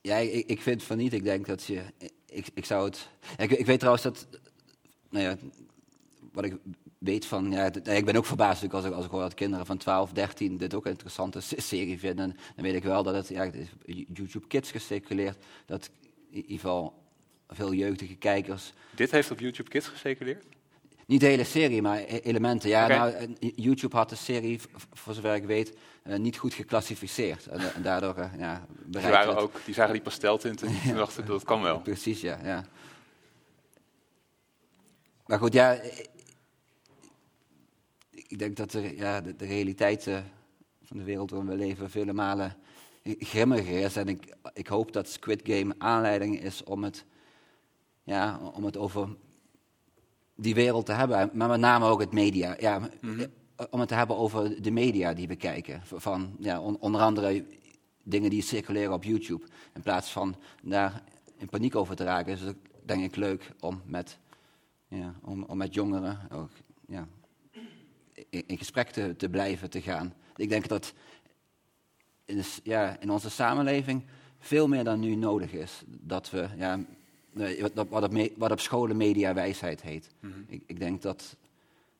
Ja, ik, ik vind van niet. Ik denk dat je. Ik, ik zou het. Ik, ik weet trouwens dat. Nou ja, wat ik weet van. Ja, ik ben ook verbaasd als ik, als ik hoor dat kinderen van 12, 13 dit ook een interessante se- serie vinden. Dan weet ik wel dat het. Ja, YouTube Kids gesticuleerd. Dat in ieder geval veel jeugdige kijkers. Dit heeft op YouTube Kids gespeculeerd? Niet de hele serie, maar e- elementen. Ja, nou, eh, YouTube had de serie, voor zover ik weet, eh, niet goed geclassificeerd. En, eh, en daardoor ja, Die, waren het- ook, die zagen die pasteltinten [laughs] en dachten dat kan wel. Precies, ja. ja. Maar goed, ja. Ik denk dat de, ja, de, de realiteit eh, van de wereld waarin we leven vele malen grimmiger is. En ik, ik hoop dat Squid Game aanleiding is om het, ja, om het over die wereld te hebben. Maar met name ook het media. Ja, Mhm. Om het te hebben over de media die we kijken. Van, ja, on- onder andere dingen die circuleren op YouTube. In plaats van daar in paniek over te raken, is het denk ik leuk om met, ja, om, om met jongeren ook, ja, in, gesprek te, te blijven te gaan. Ik denk dat in, ja, in onze samenleving veel meer dan nu nodig is. Dat we, ja, wat, op, me- wat op scholen mediawijsheid heet. Mhm. ik, ik denk dat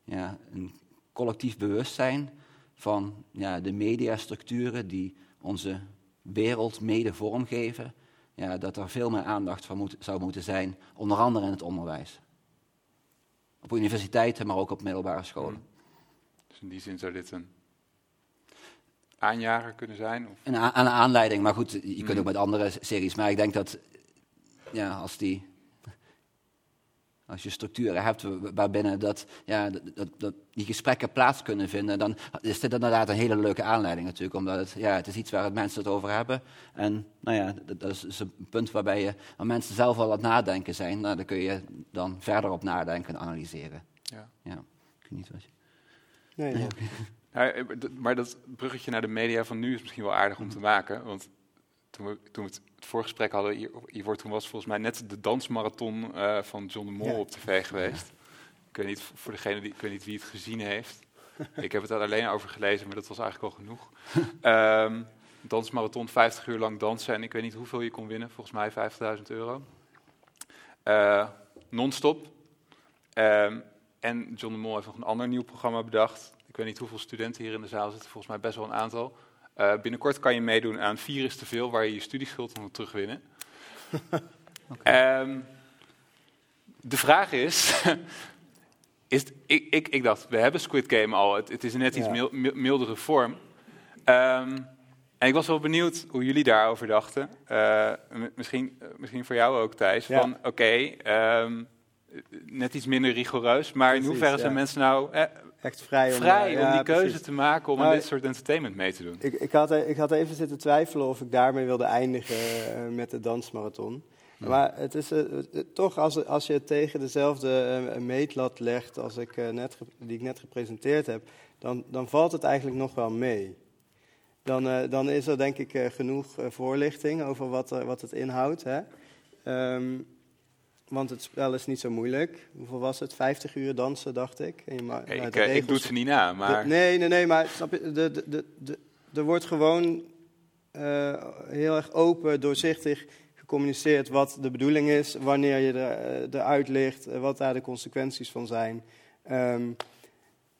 ja, een collectief bewustzijn van ja, de mediastructuren die onze wereld mede vormgeven, ja, dat er veel meer aandacht voor moet, zou moeten zijn, onder andere in het onderwijs. Op universiteiten, maar ook op middelbare scholen. Dus in die zin zou dit een aanjager kunnen zijn? Of? Een, een aanleiding, maar goed, je kunt Mm. ook met andere series. Maar ik denk dat ja, als, die, als je structuren hebt wa- waarbinnen dat, ja, dat, dat, die gesprekken plaats kunnen vinden, dan is dit inderdaad een hele leuke aanleiding natuurlijk. Omdat het, ja, het is iets waar het mensen het over hebben. En nou ja, dat, dat is, is een punt waarbij je, waar mensen zelf al aan het nadenken zijn. Nou, daar kun je dan verder op nadenken en analyseren. Ja. Ja, ik weet niet wat je... Nee, ja. Nou, eh, maar dat bruggetje naar de media van nu is misschien wel aardig om te maken. Want toen we, toen we het, het voorgesprek hadden, hier, hiervoor, toen was volgens mij net de dansmarathon eh, van John de Mol Ja. op tv geweest. Ik weet niet, voor degene die, ik weet niet wie het gezien heeft. [laughs] ik heb het er alleen over gelezen, maar dat was eigenlijk al genoeg. [laughs] Ehm dansmarathon, 50 uur lang dansen. En ik weet niet hoeveel je kon winnen, volgens mij 50.000 euro. Eh, non-stop. Ehm, en John de Mol heeft nog een ander nieuw programma bedacht. Ik weet niet hoeveel studenten hier in de zaal zitten, volgens mij best wel een aantal. Eh, binnenkort kan je meedoen aan Vier is te veel, waar je je studieschuld kan terugwinnen. [laughs] Ehm, de vraag is, [laughs] is ik, ik, ik dacht, we hebben Squid Game al, het, het is net iets Ja. mildere vorm. Ehm, en ik was wel benieuwd hoe jullie daarover dachten. Eh, misschien, eh, misschien voor jou ook, Thijs. Ja. Van, oké, ehm, net iets minder rigoureus. Maar in hoeverre ja. zijn mensen nou eh, Echt vrij om, vrij eh, om ja, die keuze precies. te maken om aan Maar- dit soort entertainment mee te doen? Ik, ik, had, ik had even zitten twijfelen of ik daarmee wilde eindigen eh, met de dansmarathon. Maar het is eh, eh, toch, als, als je het tegen dezelfde eh, meetlat legt als ik, eh, net, die ik net gepresenteerd heb, dan, dan valt het eigenlijk nog wel mee. Dan, eh, dan is er denk ik eh, genoeg eh, voorlichting over wat, wat het inhoudt. Hè? Ehm, want het spel is niet zo moeilijk. Hoeveel was het? 50 uur dansen, dacht ik. En je ma- Ik, ik, de eh, ik regels- doe het ze niet na, maar... de- nee, nee, nee, maar snap je, de, de, de, de- er wordt gewoon eh, heel erg open, doorzichtig gecommuniceerd wat de bedoeling is, wanneer je er, eh, eruit ligt, wat daar de consequenties van zijn. Ehm,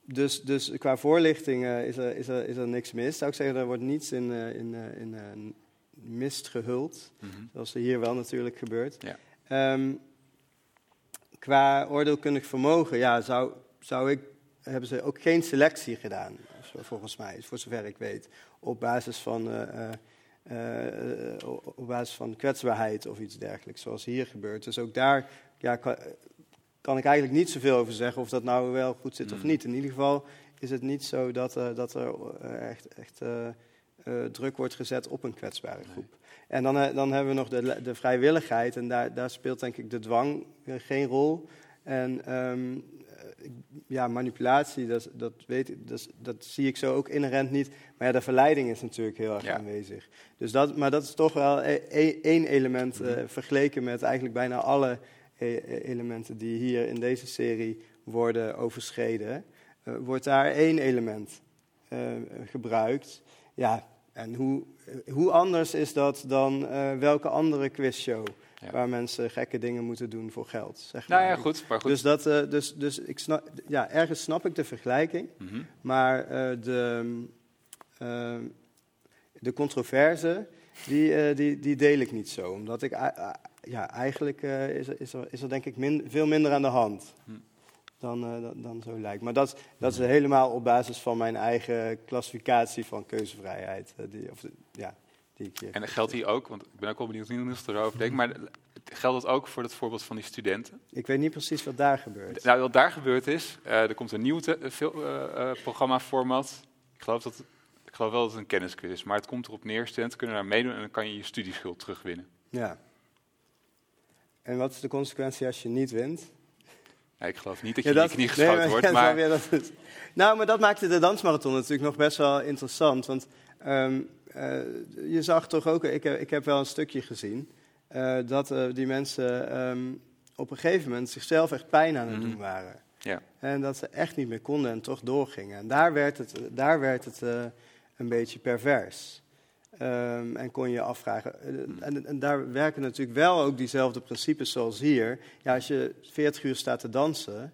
dus, dus qua voorlichting is, er, is, er, is er niks mis. Zou ik zeggen, er wordt niets in, eh, in, in mist gehuld, Mhm. zoals er hier wel natuurlijk gebeurt. Ja. Ehm, qua oordeelkundig vermogen, ja, zou, zou ik, hebben ze ook geen selectie gedaan, volgens mij, voor zover ik weet, op basis van, eh, eh, eh, op basis van kwetsbaarheid of iets dergelijks, zoals hier gebeurt. Dus ook daar ja, kan, kan ik eigenlijk niet zoveel over zeggen of dat nou wel goed zit of Mm. niet. In ieder geval is het niet zo dat, er- dat er echt, echt druk wordt gezet op een kwetsbare groep. En dan, eh, dan hebben we nog de, de vrijwilligheid en daar, daar speelt denk ik de dwang eh, geen rol. En ehm, eh, ja, manipulatie, dat, dat, weet ik, dat, dat zie ik zo ook inherent niet. Maar ja, de verleiding is natuurlijk heel erg Ja. aanwezig. Dus dat, maar dat is toch wel e- e- één element Mhm. vergeleken met eigenlijk bijna alle eh, elementen die hier in deze serie worden overschreden. wordt daar één element gebruikt. Ja, en hoe, hoe anders is dat dan eh, welke andere quizshow Ja. waar mensen gekke dingen moeten doen voor geld? Zeg Nou maar. ja, goed. Maar goed. Dus, dat, eh, dus, dus ik snap, ja, ergens snap ik de vergelijking, Mhm. maar eh, de, eh, de controverse, die, die, die deel ik niet zo. Omdat ik, ja, eigenlijk is, er, is, er, is er denk ik min, veel minder aan de hand Hm. Dan, eh, dan, dan zo lijkt. Maar dat, dat is helemaal op basis van mijn eigen klassificatie van keuzevrijheid. eh, die, of, ja, die ik hier En dat geldt hier ook, want ik ben ook wel benieuwd hoe Niels erover denkt, maar geldt dat ook voor het voorbeeld van die studenten? Ik weet niet precies wat daar gebeurt. Nou, wat daar gebeurd is, eh, er komt een nieuw eh, eh, eh, programma-format. Ik geloof, dat, ik geloof wel dat het een kennisquiz is, maar het komt erop neer, studenten kunnen daar meedoen en dan kan je je studieschuld terugwinnen. Ja. En wat is de consequentie als je niet wint? Ja, ik geloof niet dat Ja, je in je knie nee, geschoten maar- wordt, ja, maar... [laughs] dat nou, maar dat maakte de dansmarathon natuurlijk nog best wel interessant. Want ehm, eh, je zag toch ook, ik, heb- ik heb wel een stukje gezien, eh, dat eh, die mensen ehm, op een gegeven moment zichzelf echt pijn aan het Mhm. doen waren. Ja. En dat ze echt niet meer konden en toch doorgingen. En daar werd het, daar werd het een beetje pervers. Ehm, en kon je je afvragen. eh, En, en daar werken natuurlijk wel ook diezelfde principes zoals hier. Ja, als je 40 uur staat te dansen,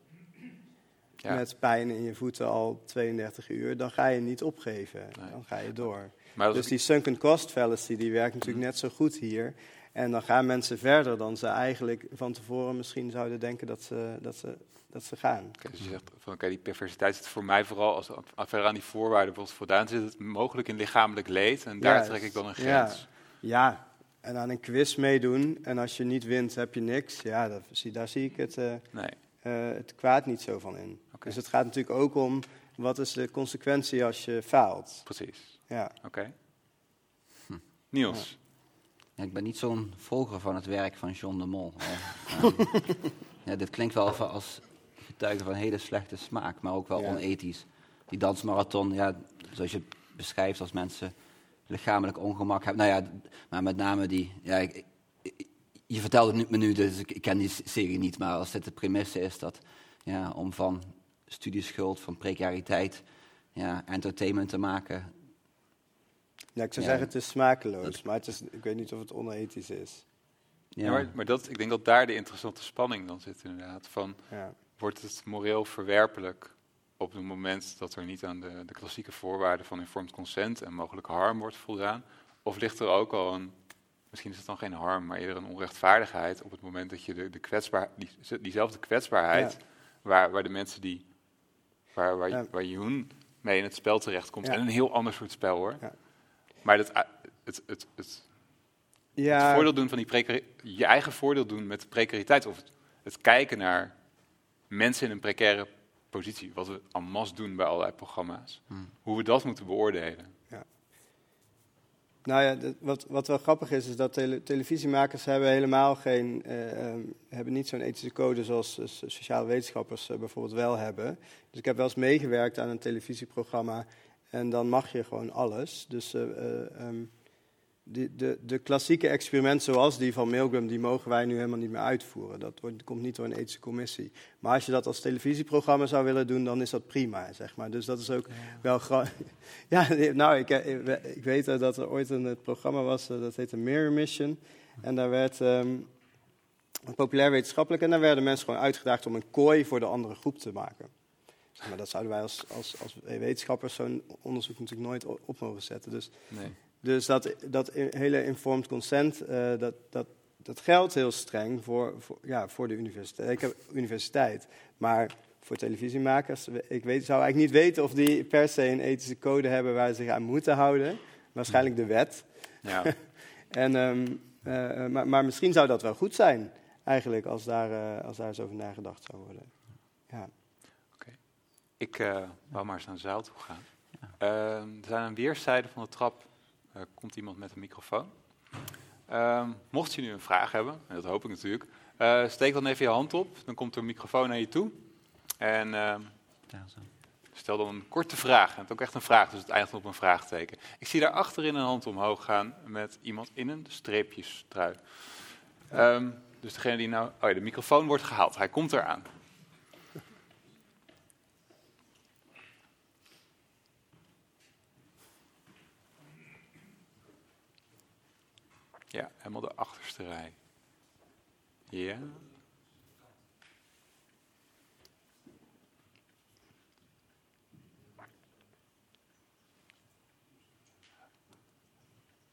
Ja. met pijn in je voeten al 32 uur, dan ga je niet opgeven. Nee. Dan ga je door. Maar Dus die sunken cost fallacy, die werkt natuurlijk net zo goed hier. En dan gaan mensen verder dan ze eigenlijk van tevoren misschien zouden denken dat ze, dat ze, dat ze gaan. Oké, dus je zegt van oké, die perversiteit zit voor mij vooral als als verder aan die voorwaarden bijvoorbeeld voldaan zit het mogelijk in lichamelijk leed en daar trek ik dan een Ja. grens. Ja, en aan een quiz meedoen en als je niet wint heb je niks. Ja, dat, zie- daar zie ik het, eh, Nee. eh, het kwaad niet zo van in. Oké. Dus het gaat natuurlijk ook om wat is de consequentie als je faalt. Precies. Ja. Oké. Niels. Ja, ik ben niet zo'n volger van het werk van John de Mol. [laughs] Ja, dit klinkt wel als getuige van hele slechte smaak, maar ook wel Ja. onethisch. Die dansmarathon, ja, zoals je het beschrijft als mensen lichamelijk ongemak hebben. Nou ja, maar met name die... Ja, ik, ik- je vertelde het me nu, dus ik, ik ken die serie niet, maar als dit de premisse is dat ja, om van studieschuld, van precariteit, ja, entertainment te maken, Ja, ik zou Ja. zeggen het is smakeloos, maar het is, ik weet niet of het onethisch is. Ja. ja, maar maar dat, ik denk dat daar de interessante spanning dan zit inderdaad. Van, Ja. Wordt het moreel verwerpelijk op het moment dat er niet aan de, de klassieke voorwaarden van informed consent en mogelijk harm wordt voldaan? Of ligt er ook al een, misschien is het dan geen harm, maar eerder een onrechtvaardigheid op het moment dat je de, de kwetsbaar, die, diezelfde kwetsbaarheid, Ja. waar, waar de mensen die, waar, waar, Ja. waar Jeroen mee in het spel terechtkomt, Ja. en een heel ander soort spel hoor. Maar dat, het, het, het, het Ja, het voordeel doen van die je eigen voordeel doen met precariteit of het, het kijken naar mensen in een precaire positie, wat we en masse doen bij allerlei programma's, Hmm. hoe we dat moeten beoordelen. Nou ja, dat- wat, wat wel grappig is, is dat tele- televisiemakers hebben helemaal geen, eh, ehm, hebben niet zo'n ethische code zoals eh, so- sociale wetenschappers eh, bijvoorbeeld wel hebben. Dus ik heb wel eens meegewerkt aan een televisieprogramma en dan mag je gewoon alles. Dus eh, die, de, de klassieke experimenten zoals die van Milgram, die mogen wij nu helemaal niet meer uitvoeren. Dat wordt, komt niet door een ethische commissie. Maar als je dat als televisieprogramma zou willen doen, dan is dat prima, zeg maar. Dus dat is ook wel [laughs] Ja, nou, ik, eh, ik weet eh, dat er ooit een eh, programma was, dat heette Mirror Mission. En daar werd een populair wetenschappelijk, en daar werden mensen gewoon uitgedaagd om een kooi voor de andere groep te maken. Maar dat zouden wij als, als, als wetenschappers zo'n onderzoek natuurlijk nooit op mogen zetten. Dus Nee. Dus dat, dat hele informed consent, eh, dat, dat, dat geldt heel streng voor, voor, ja, voor de universiteit. Ik heb universiteit, maar voor televisiemakers, ik weet, zou eigenlijk niet weten of die per se een ethische code hebben waar ze zich aan moeten houden. Waarschijnlijk de wet. Ja. [laughs] en, ehm, eh, maar, maar misschien zou dat wel goed zijn, eigenlijk, als daar, eh, als daar eens over nagedacht zou worden. Ja. Ik eh wou maar eens naar de zaal toe gaan. Ehm, er zijn aan weerszijden van de trap eh, komt iemand met een microfoon. Ehm, mocht je nu een vraag hebben, en dat hoop ik natuurlijk, eh, steek dan even je hand op. Dan komt er een microfoon naar je toe. En ehm, stel dan een korte vraag. En het is ook echt een vraag, dus het eindigt op een vraagteken. Ik zie daar achterin een hand omhoog gaan met iemand in een streepjestrui. Ehm dus degene die nou... Oh ja, de microfoon wordt gehaald. Hij komt eraan. Ja, helemaal de achterste rij. Ja.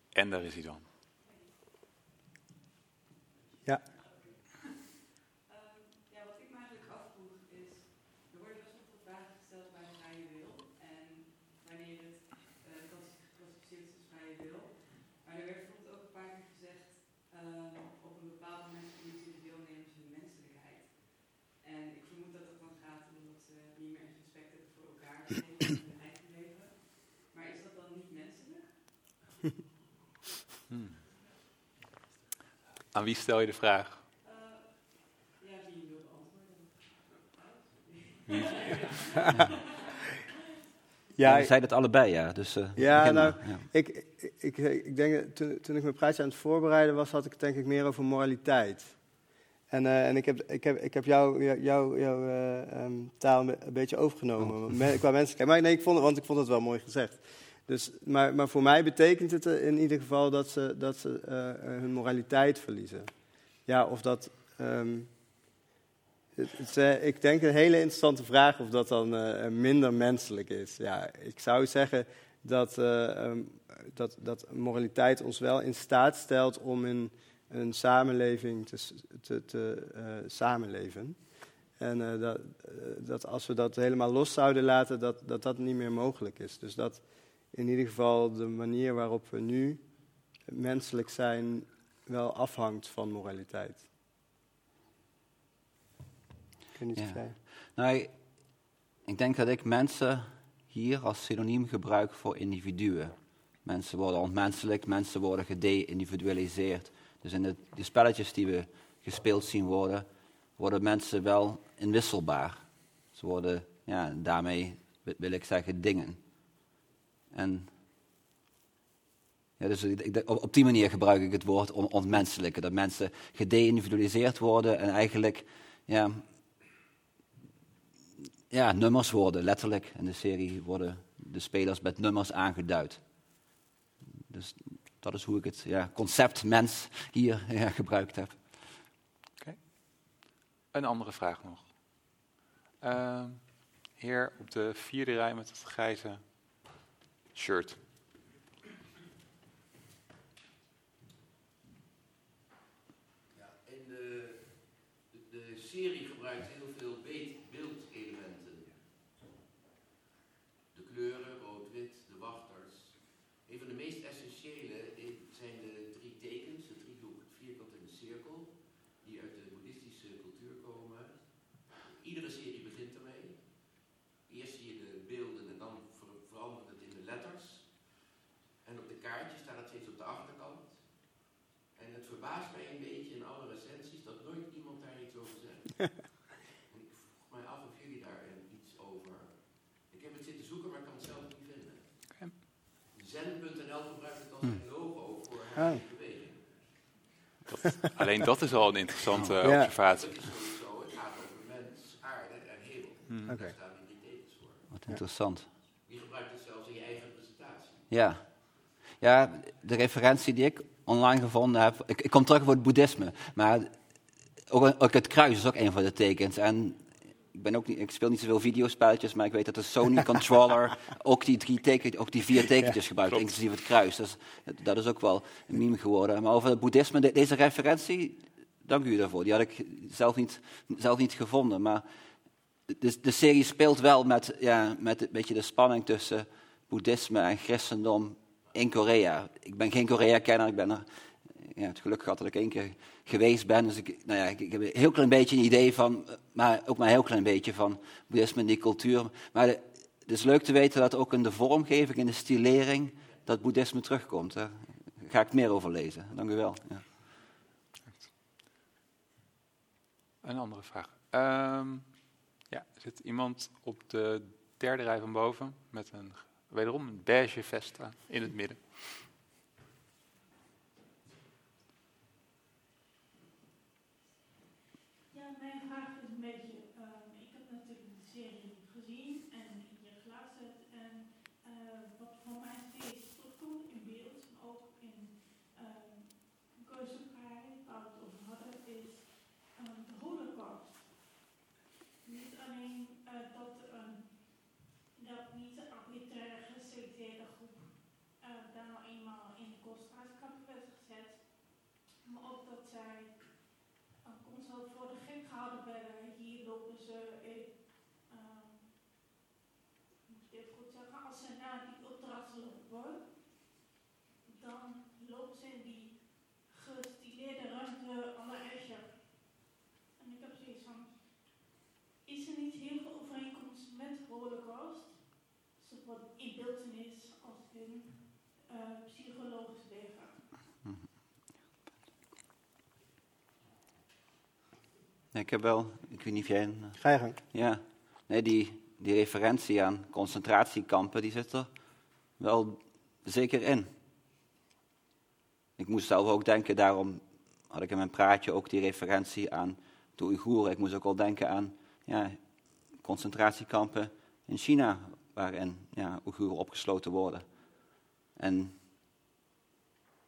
En daar is hij dan. Ja wat ik me eigenlijk afvroeg is, er worden best wel veel vragen gesteld bij de vrije wil. En wanneer het uh, geclassificeerd is als vrije wil. Maar er werd bijvoorbeeld ook een paar keer gezegd, ehm, op een bepaald moment verliezen de deelnemers hun menselijkheid. En ik vermoed dat het dan gaat omdat ze niet meer echt respect hebben voor elkaar en hun eigen leven. Maar is dat dan niet menselijk? Hmm. Aan wie stel je de vraag? Ja, wie wil beantwoorden? Wie? Ja, Ja, we zeiden het allebei, ja. Dus, eh, Ja, nou, ja. Ik, ik, ik, ik denk, dat toen, toen ik mijn prijs aan het voorbereiden was, had ik het denk ik meer over moraliteit. En, eh, en ik heb, ik heb, ik heb jou- jou- jou- jouw eh, ehm, taal een be- een beetje overgenomen me- qua menselijkheid. Maar nee, ik vond het, want ik vond het wel mooi gezegd. Dus, maar, maar voor mij betekent het in ieder geval dat ze, dat ze eh, eh, hun moraliteit verliezen. Ja, of dat. ehm, het, eh, ik denk een hele interessante vraag of dat dan minder menselijk is. Ja, ik zou zeggen dat, eh, ehm, dat, dat moraliteit ons wel in staat stelt om in een samenleving te, samenleven. En dat, dat als we dat helemaal los zouden laten, dat, dat dat niet meer mogelijk is. Dus dat in ieder geval de manier waarop we nu menselijk zijn wel afhangt van moraliteit. Ik weet niet of Ja. jij... Nou, ik- denk dat ik mensen hier als synoniem gebruik voor individuen. Mensen worden ontmenselijk, mensen worden gede-individualiseerd. Dus in de, de spelletjes die we gespeeld zien worden, worden mensen wel inwisselbaar. Ze worden, ja, daarmee wi- wil ik zeggen, dingen. En ja, dus ik- op, op die manier gebruik ik het woord on. Dat mensen gede-individualiseerd worden en eigenlijk ja, ja, nummers worden, letterlijk. In de serie worden de spelers met nummers aangeduid. Dus dat is hoe ik het ja, concept mens hier [laughs] ja, gebruikt heb. Een andere vraag nog. Ehm, heer op de vierde rij met het grijze shirt. En de, de, de serie gebruikt heel veel beet- beeldelementen. De kleuren, rood, wit, de wachters. Een van de meest essentiële i- zijn de drie tekens, de driehoek, het vierkant en de cirkel, die uit de boeddhistische cultuur komen. Iedere Ik vroeg mij af of jullie daar eh, iets over. Ik heb het zitten zoeken, maar ik kan het zelf niet vinden. Zen.nl gebruikt het als Hmm. een logo voor Oh. Alleen dat is al een interessante Ja. observatie. Het gaat over mens, aarde en hemel. Hmm. Oké. Daar staan die tekens voor. Wat interessant. Je gebruikt het zelfs in je eigen presentatie. Ja. ja, de referentie die ik online gevonden heb. Ik, ik kom terug op het boeddhisme. Maar ook, ook het kruis is ook een van de tekens. En ik, ben ook niet, ik speel niet zoveel videospelletjes, maar ik weet dat de Sony [laughs] controller ook die, drie teken, ook die vier tekentjes gebruikt, klopt. inclusief het kruis. Dus dat is ook wel een meme geworden. Maar over het boeddhisme, de- deze referentie, dank u daarvoor. Die had ik zelf niet, zelf niet gevonden. Maar de, de serie speelt wel met, ja, met een beetje de spanning tussen boeddhisme en christendom in Korea. Ik ben geen Korea-kenner, ik ben er ja, het geluk gehad dat ik één keer geweest ben. Dus ik, nou ja, ik, heb een heel klein beetje een idee van, maar ook maar een heel klein beetje van boeddhisme en die cultuur. Maar het is leuk te weten dat ook in de vormgeving, in de stilering, dat boeddhisme terugkomt. Daar ga ik meer over lezen. Dank u wel. Ja. Een andere vraag. Ehm, ja, zit iemand op de derde rij van boven met een, wederom een beige vest in het midden. Ja, mijn vraag is een beetje, ehm, ik heb natuurlijk de serie gezien en hier geluisterd en eh, wat voor mij steeds terugkomt in beeld en ook in um, Gozukai, waar we het over hadden, is ehm, de holocaust. Niet alleen eh, dat, ehm, dat niet de arbitraire geselecteerde groep eh, daar nou eenmaal in de concentratiekampen werd gezet, maar ook dat zij dan constant voor de gek gehouden werden. Hier lopen ze in, ehm, moet ik even goed zeggen, als ze naar die dan lopen ze in die gestileerde ruimte alle Escher. En ik heb zoiets van, is er niet heel veel overeenkomst met de holocaust? Zowel in beeldenis als in eh, psychologisch leven. Ik heb wel, ik weet niet of jij... een- Ga je gang. Ja, nee, die, die referentie aan concentratiekampen, die zit er wel zeker in. Ik moest zelf ook denken, daarom had ik in mijn praatje ook die referentie aan de Oeigoeren. Ik moest ook wel denken aan ja, concentratiekampen in China, waarin ja, Oeigoeren opgesloten worden. En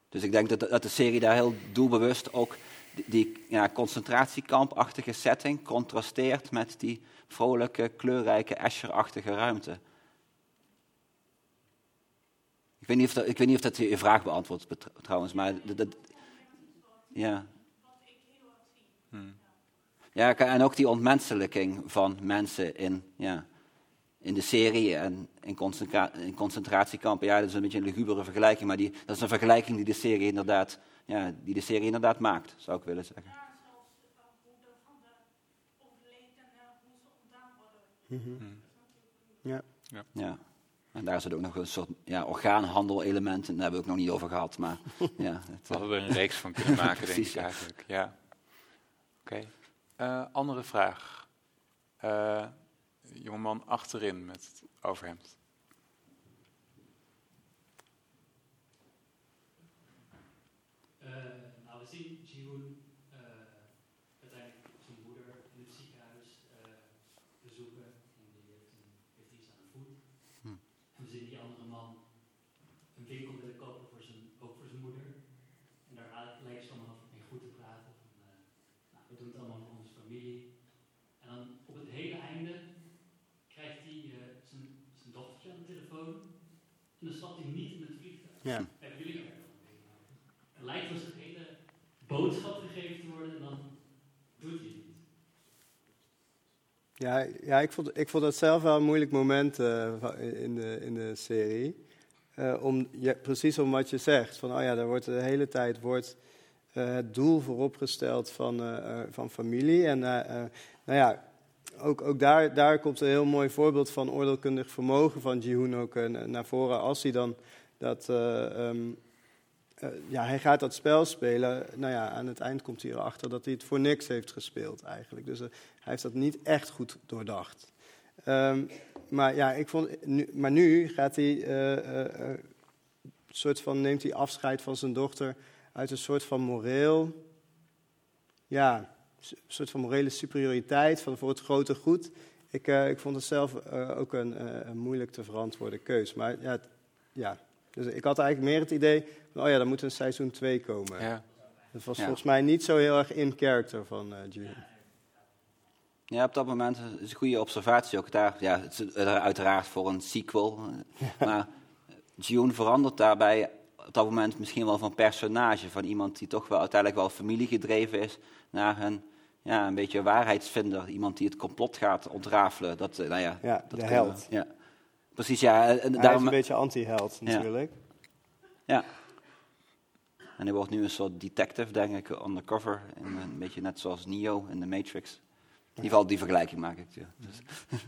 dus ik denk dat, dat de serie daar heel doelbewust ook die ja, concentratiekampachtige setting contrasteert met die vrolijke, kleurrijke, Escher-achtige ruimte. Ik weet niet of dat, ik weet niet of dat je vraag beantwoordt trouwens, maar dat, dat- ja. Hmm. Ja, en ook die ontmenselijking van mensen in, ja, in de serie en in, concentra- in concentratiekampen. Ja, dat is een beetje een lugubere vergelijking, maar die, dat is een vergelijking die de serie inderdaad, ja, die de serie inderdaad maakt, zou ik willen zeggen. Ja. Ja. Ja. En daar zit ook nog een soort ja, orgaanhandel-element in. Daar hebben we het nog niet over gehad. Maar, [laughs] ja, het, We hadden er een reeks van kunnen [laughs] maken, denk ik eigenlijk. Ja. Oké. Eh, andere vraag. Eh, jongeman achterin met het overhemd. Eh, nou, we zien Jihoon eh, uiteindelijk zijn moeder in het ziekenhuis eh, bezoeken. En die heeft, een, heeft iets aan de voet. Hm. En we zien die andere man een winkel willen kopen voor zijn, ook voor zijn moeder. En daar lijkt ze allemaal mee goed te praten. Van, eh, nou, we doen het allemaal voor onze familie. En dan op het hele einde krijgt hij eh, zijn, zijn dochtertje aan de telefoon. En dan stapt hij niet in het vliegtuig. Ja. Hebben jullie er Het lijkt wel een hele boodschap gegeven te worden en dan doet hij het niet. Ja, ja ik, vond, ik vond dat zelf wel een moeilijk moment eh, in, de, in de serie. Eh, om, ja, precies om wat je zegt. Van, oh ja, daar wordt de hele tijd wordt, eh, het doel vooropgesteld van, eh, eh, van familie. En nou ja, ook, ook daar, daar komt een heel mooi voorbeeld van oordeelkundig vermogen van Jihoon ook na- naar voren. Als hij dan dat, eh, ehm, eh, ja, hij gaat dat spel spelen. Nou ja, aan het eind komt hij erachter dat hij het voor niks heeft gespeeld eigenlijk. Dus eh, hij heeft dat niet echt goed doordacht. Ehm, maar ja, ik vond, nu, maar nu gaat hij, soort van, neemt hij afscheid van zijn dochter uit een soort van moreel, ja, een soort van morele superioriteit van voor het grote goed. Ik, ik vond het zelf ook een, moeilijk te verantwoorden keus. Maar ja, ja, dus ik had eigenlijk meer het idee van, oh ja, dan moet een seizoen 2 komen. Ja. Dat was Ja. volgens mij niet zo heel erg in character van eh June. Ja, op dat moment is een goede observatie ook daar. Ja, het is uiteraard voor een sequel. [laughs] Maar June verandert daarbij op dat moment misschien wel van personage. Van iemand die toch wel uiteindelijk wel familiegedreven is. Naar een, ja, een beetje waarheidsvinder. Iemand die het complot gaat ontrafelen. Dat, eh, nou ja, Ja, dat de we- held. ja. Precies, ja. En Hij is daarom, een beetje anti-held natuurlijk. ja. En hij wordt nu een soort detective, denk ik, undercover. En een beetje net zoals Neo in The Matrix. In ieder geval die vergelijking maak ik. Ja. Dus- [laughs]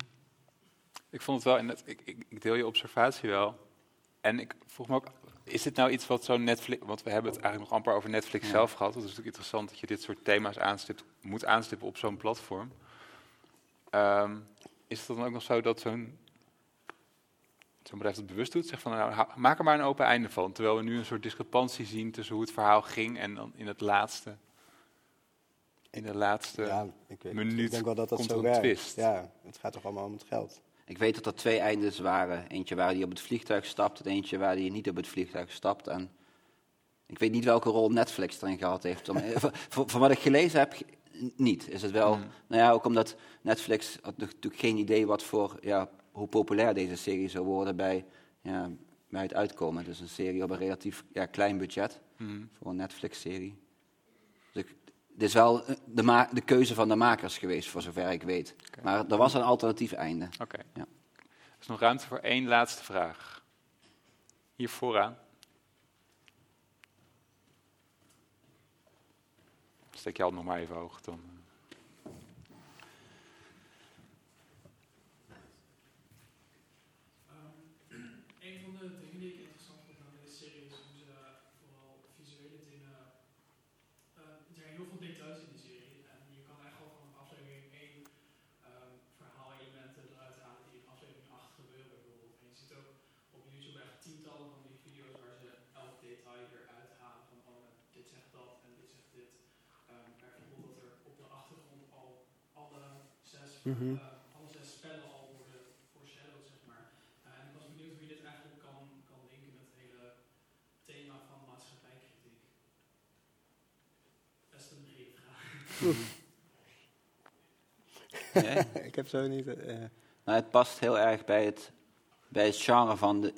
Ik vond het wel, en dat, ik, ik, ik deel je observatie wel. En ik vroeg me ook, is dit nou iets wat zo'n Netflix... Want we hebben het eigenlijk nog amper over Netflix Ja. zelf gehad. Het is natuurlijk interessant dat je dit soort thema's aanstipt, moet aanstippen op zo'n platform. Ehm, is het dan ook nog zo dat zo'n zo'n bedrijf het bewust doet? Zegt van, nou, maak er maar een open einde van. Terwijl we nu een soort discrepantie zien tussen hoe het verhaal ging... en dan in het laatste... In de laatste Ja, ik, weet, minuut ik denk wel dat dat komt zo er een werkt. twist. Ja, het gaat toch allemaal om het geld. Ik weet dat er twee eindes waren. Eentje waar hij op het vliegtuig stapt en eentje waar hij niet op het vliegtuig stapt. En ik weet niet welke rol Netflix erin gehad heeft. Om, [laughs] van, van- wat ik gelezen heb, niet. Is het wel, Hmm. nou ja, ook omdat Netflix had natuurlijk geen idee wat voor, ja, hoe populair deze serie zou worden bij, ja, bij het uitkomen. Dus een serie op een relatief ja, klein budget Hmm. voor een Netflix-serie. Dus ik- dit is wel eh, de, ma- de keuze van de makers geweest, voor zover ik weet. Maar er was een alternatief einde. Oké. Ja. Er is nog ruimte voor één laatste vraag. Hier vooraan. Steek je hand nog maar even hoog dan. Een van de dingen die ik interessant vond aan deze serie is hoe ze vooral visuele dingen. eh, er zijn heel veel details in die serie. En je kan echt wel van aflevering 1 ehm, verhaalelementen eruit halen die in aflevering 8 gebeuren. Bijvoorbeeld. En je ziet ook op YouTube echt tientallen van die video's waar ze elk detail eruit halen. Van oh, dit zegt dat en dit zegt dit. Ehm, bijvoorbeeld dat er op de achtergrond al alle zes, Mhm. eh, alle zes spellen al worden foreshadowed, zeg maar. Uh, en ik was benieuwd hoe je dit eigenlijk kan, kan linken met het hele thema van maatschappijkritiek. Best een brede vraag. [laughs] Ja. ik heb zo niet... eh, Nou, het past heel erg bij het, bij het genre van de.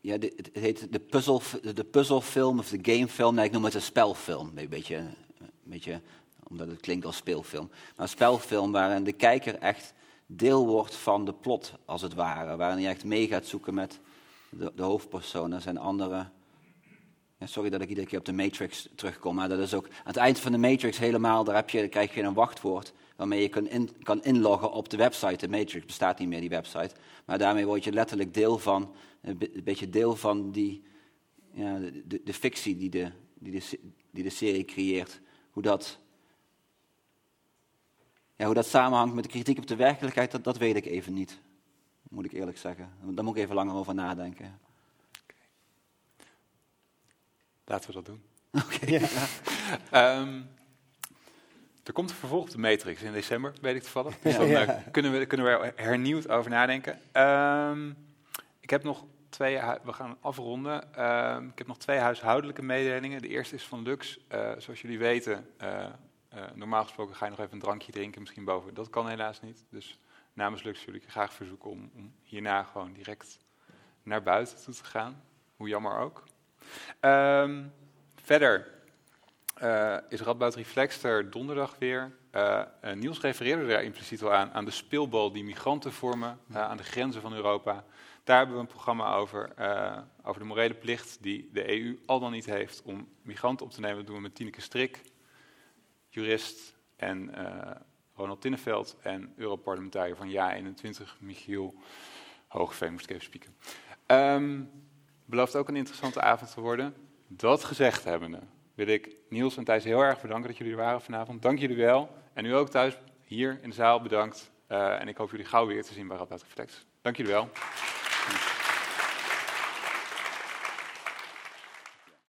Ja, de, het heet de, puzzel, de puzzelfilm of de gamefilm. Nee, ik noem het een spelfilm. Een beetje, een beetje, omdat het klinkt als speelfilm. Maar een spelfilm waarin de kijker echt deel wordt van de plot, als het ware. Waarin je echt mee gaat zoeken met de, de hoofdpersoon. Er zijn andere. Ja, sorry dat ik iedere keer op de Matrix terugkom, maar dat is ook aan het eind van de Matrix helemaal. Daar, heb je, krijg je een wachtwoord waarmee je kan, kan inloggen op de website. De Matrix bestaat niet meer, die website. Maar daarmee word je letterlijk deel van, een be- een beetje deel van die, ja, de, de, fictie die de, die, die de serie creëert. Hoe dat, ja, hoe dat samenhangt met de kritiek op de werkelijkheid, dat, dat weet ik even niet. Moet ik eerlijk zeggen. Daar moet ik even langer over nadenken. Laten we dat doen. [laughs] Oké. Ehm, er komt een vervolg op de Matrix in december, weet ik toevallig. Dus Ja. dan Ja. kunnen, we, kunnen we er hernieuwd over nadenken. Ehm, ik heb nog twee, we gaan afronden. Ehm, ik heb nog twee huishoudelijke mededelingen. De eerste is van Lux. Eh, zoals jullie weten, eh, eh, normaal gesproken ga je nog even een drankje drinken, misschien boven. Dat kan helaas niet. Dus namens Lux wil ik je graag verzoeken om, om hierna gewoon direct naar buiten toe te gaan. Hoe jammer ook. Ehm, verder eh, is Radboud Reflex er donderdag weer. Eh, Niels refereerde daar impliciet al aan, aan de speelbal die migranten vormen aan de grenzen van Europa. Daar hebben we een programma over, over de morele plicht die de EU al dan niet heeft om migranten op te nemen. Dat doen we met Tineke Strik, jurist, en eh, Ronald Tinneveld en Europarlementariër van JA21, Michiel Hoogveen, moest ik even spieken. Belooft ook een interessante avond te worden. Dat gezegd hebbende, wil ik Niels en Thijs heel erg bedanken dat jullie er waren vanavond. Dank jullie wel. En u ook thuis hier in de zaal bedankt. Uh, en ik hoop jullie gauw weer te zien bij Radboud Reflex. Dank jullie wel.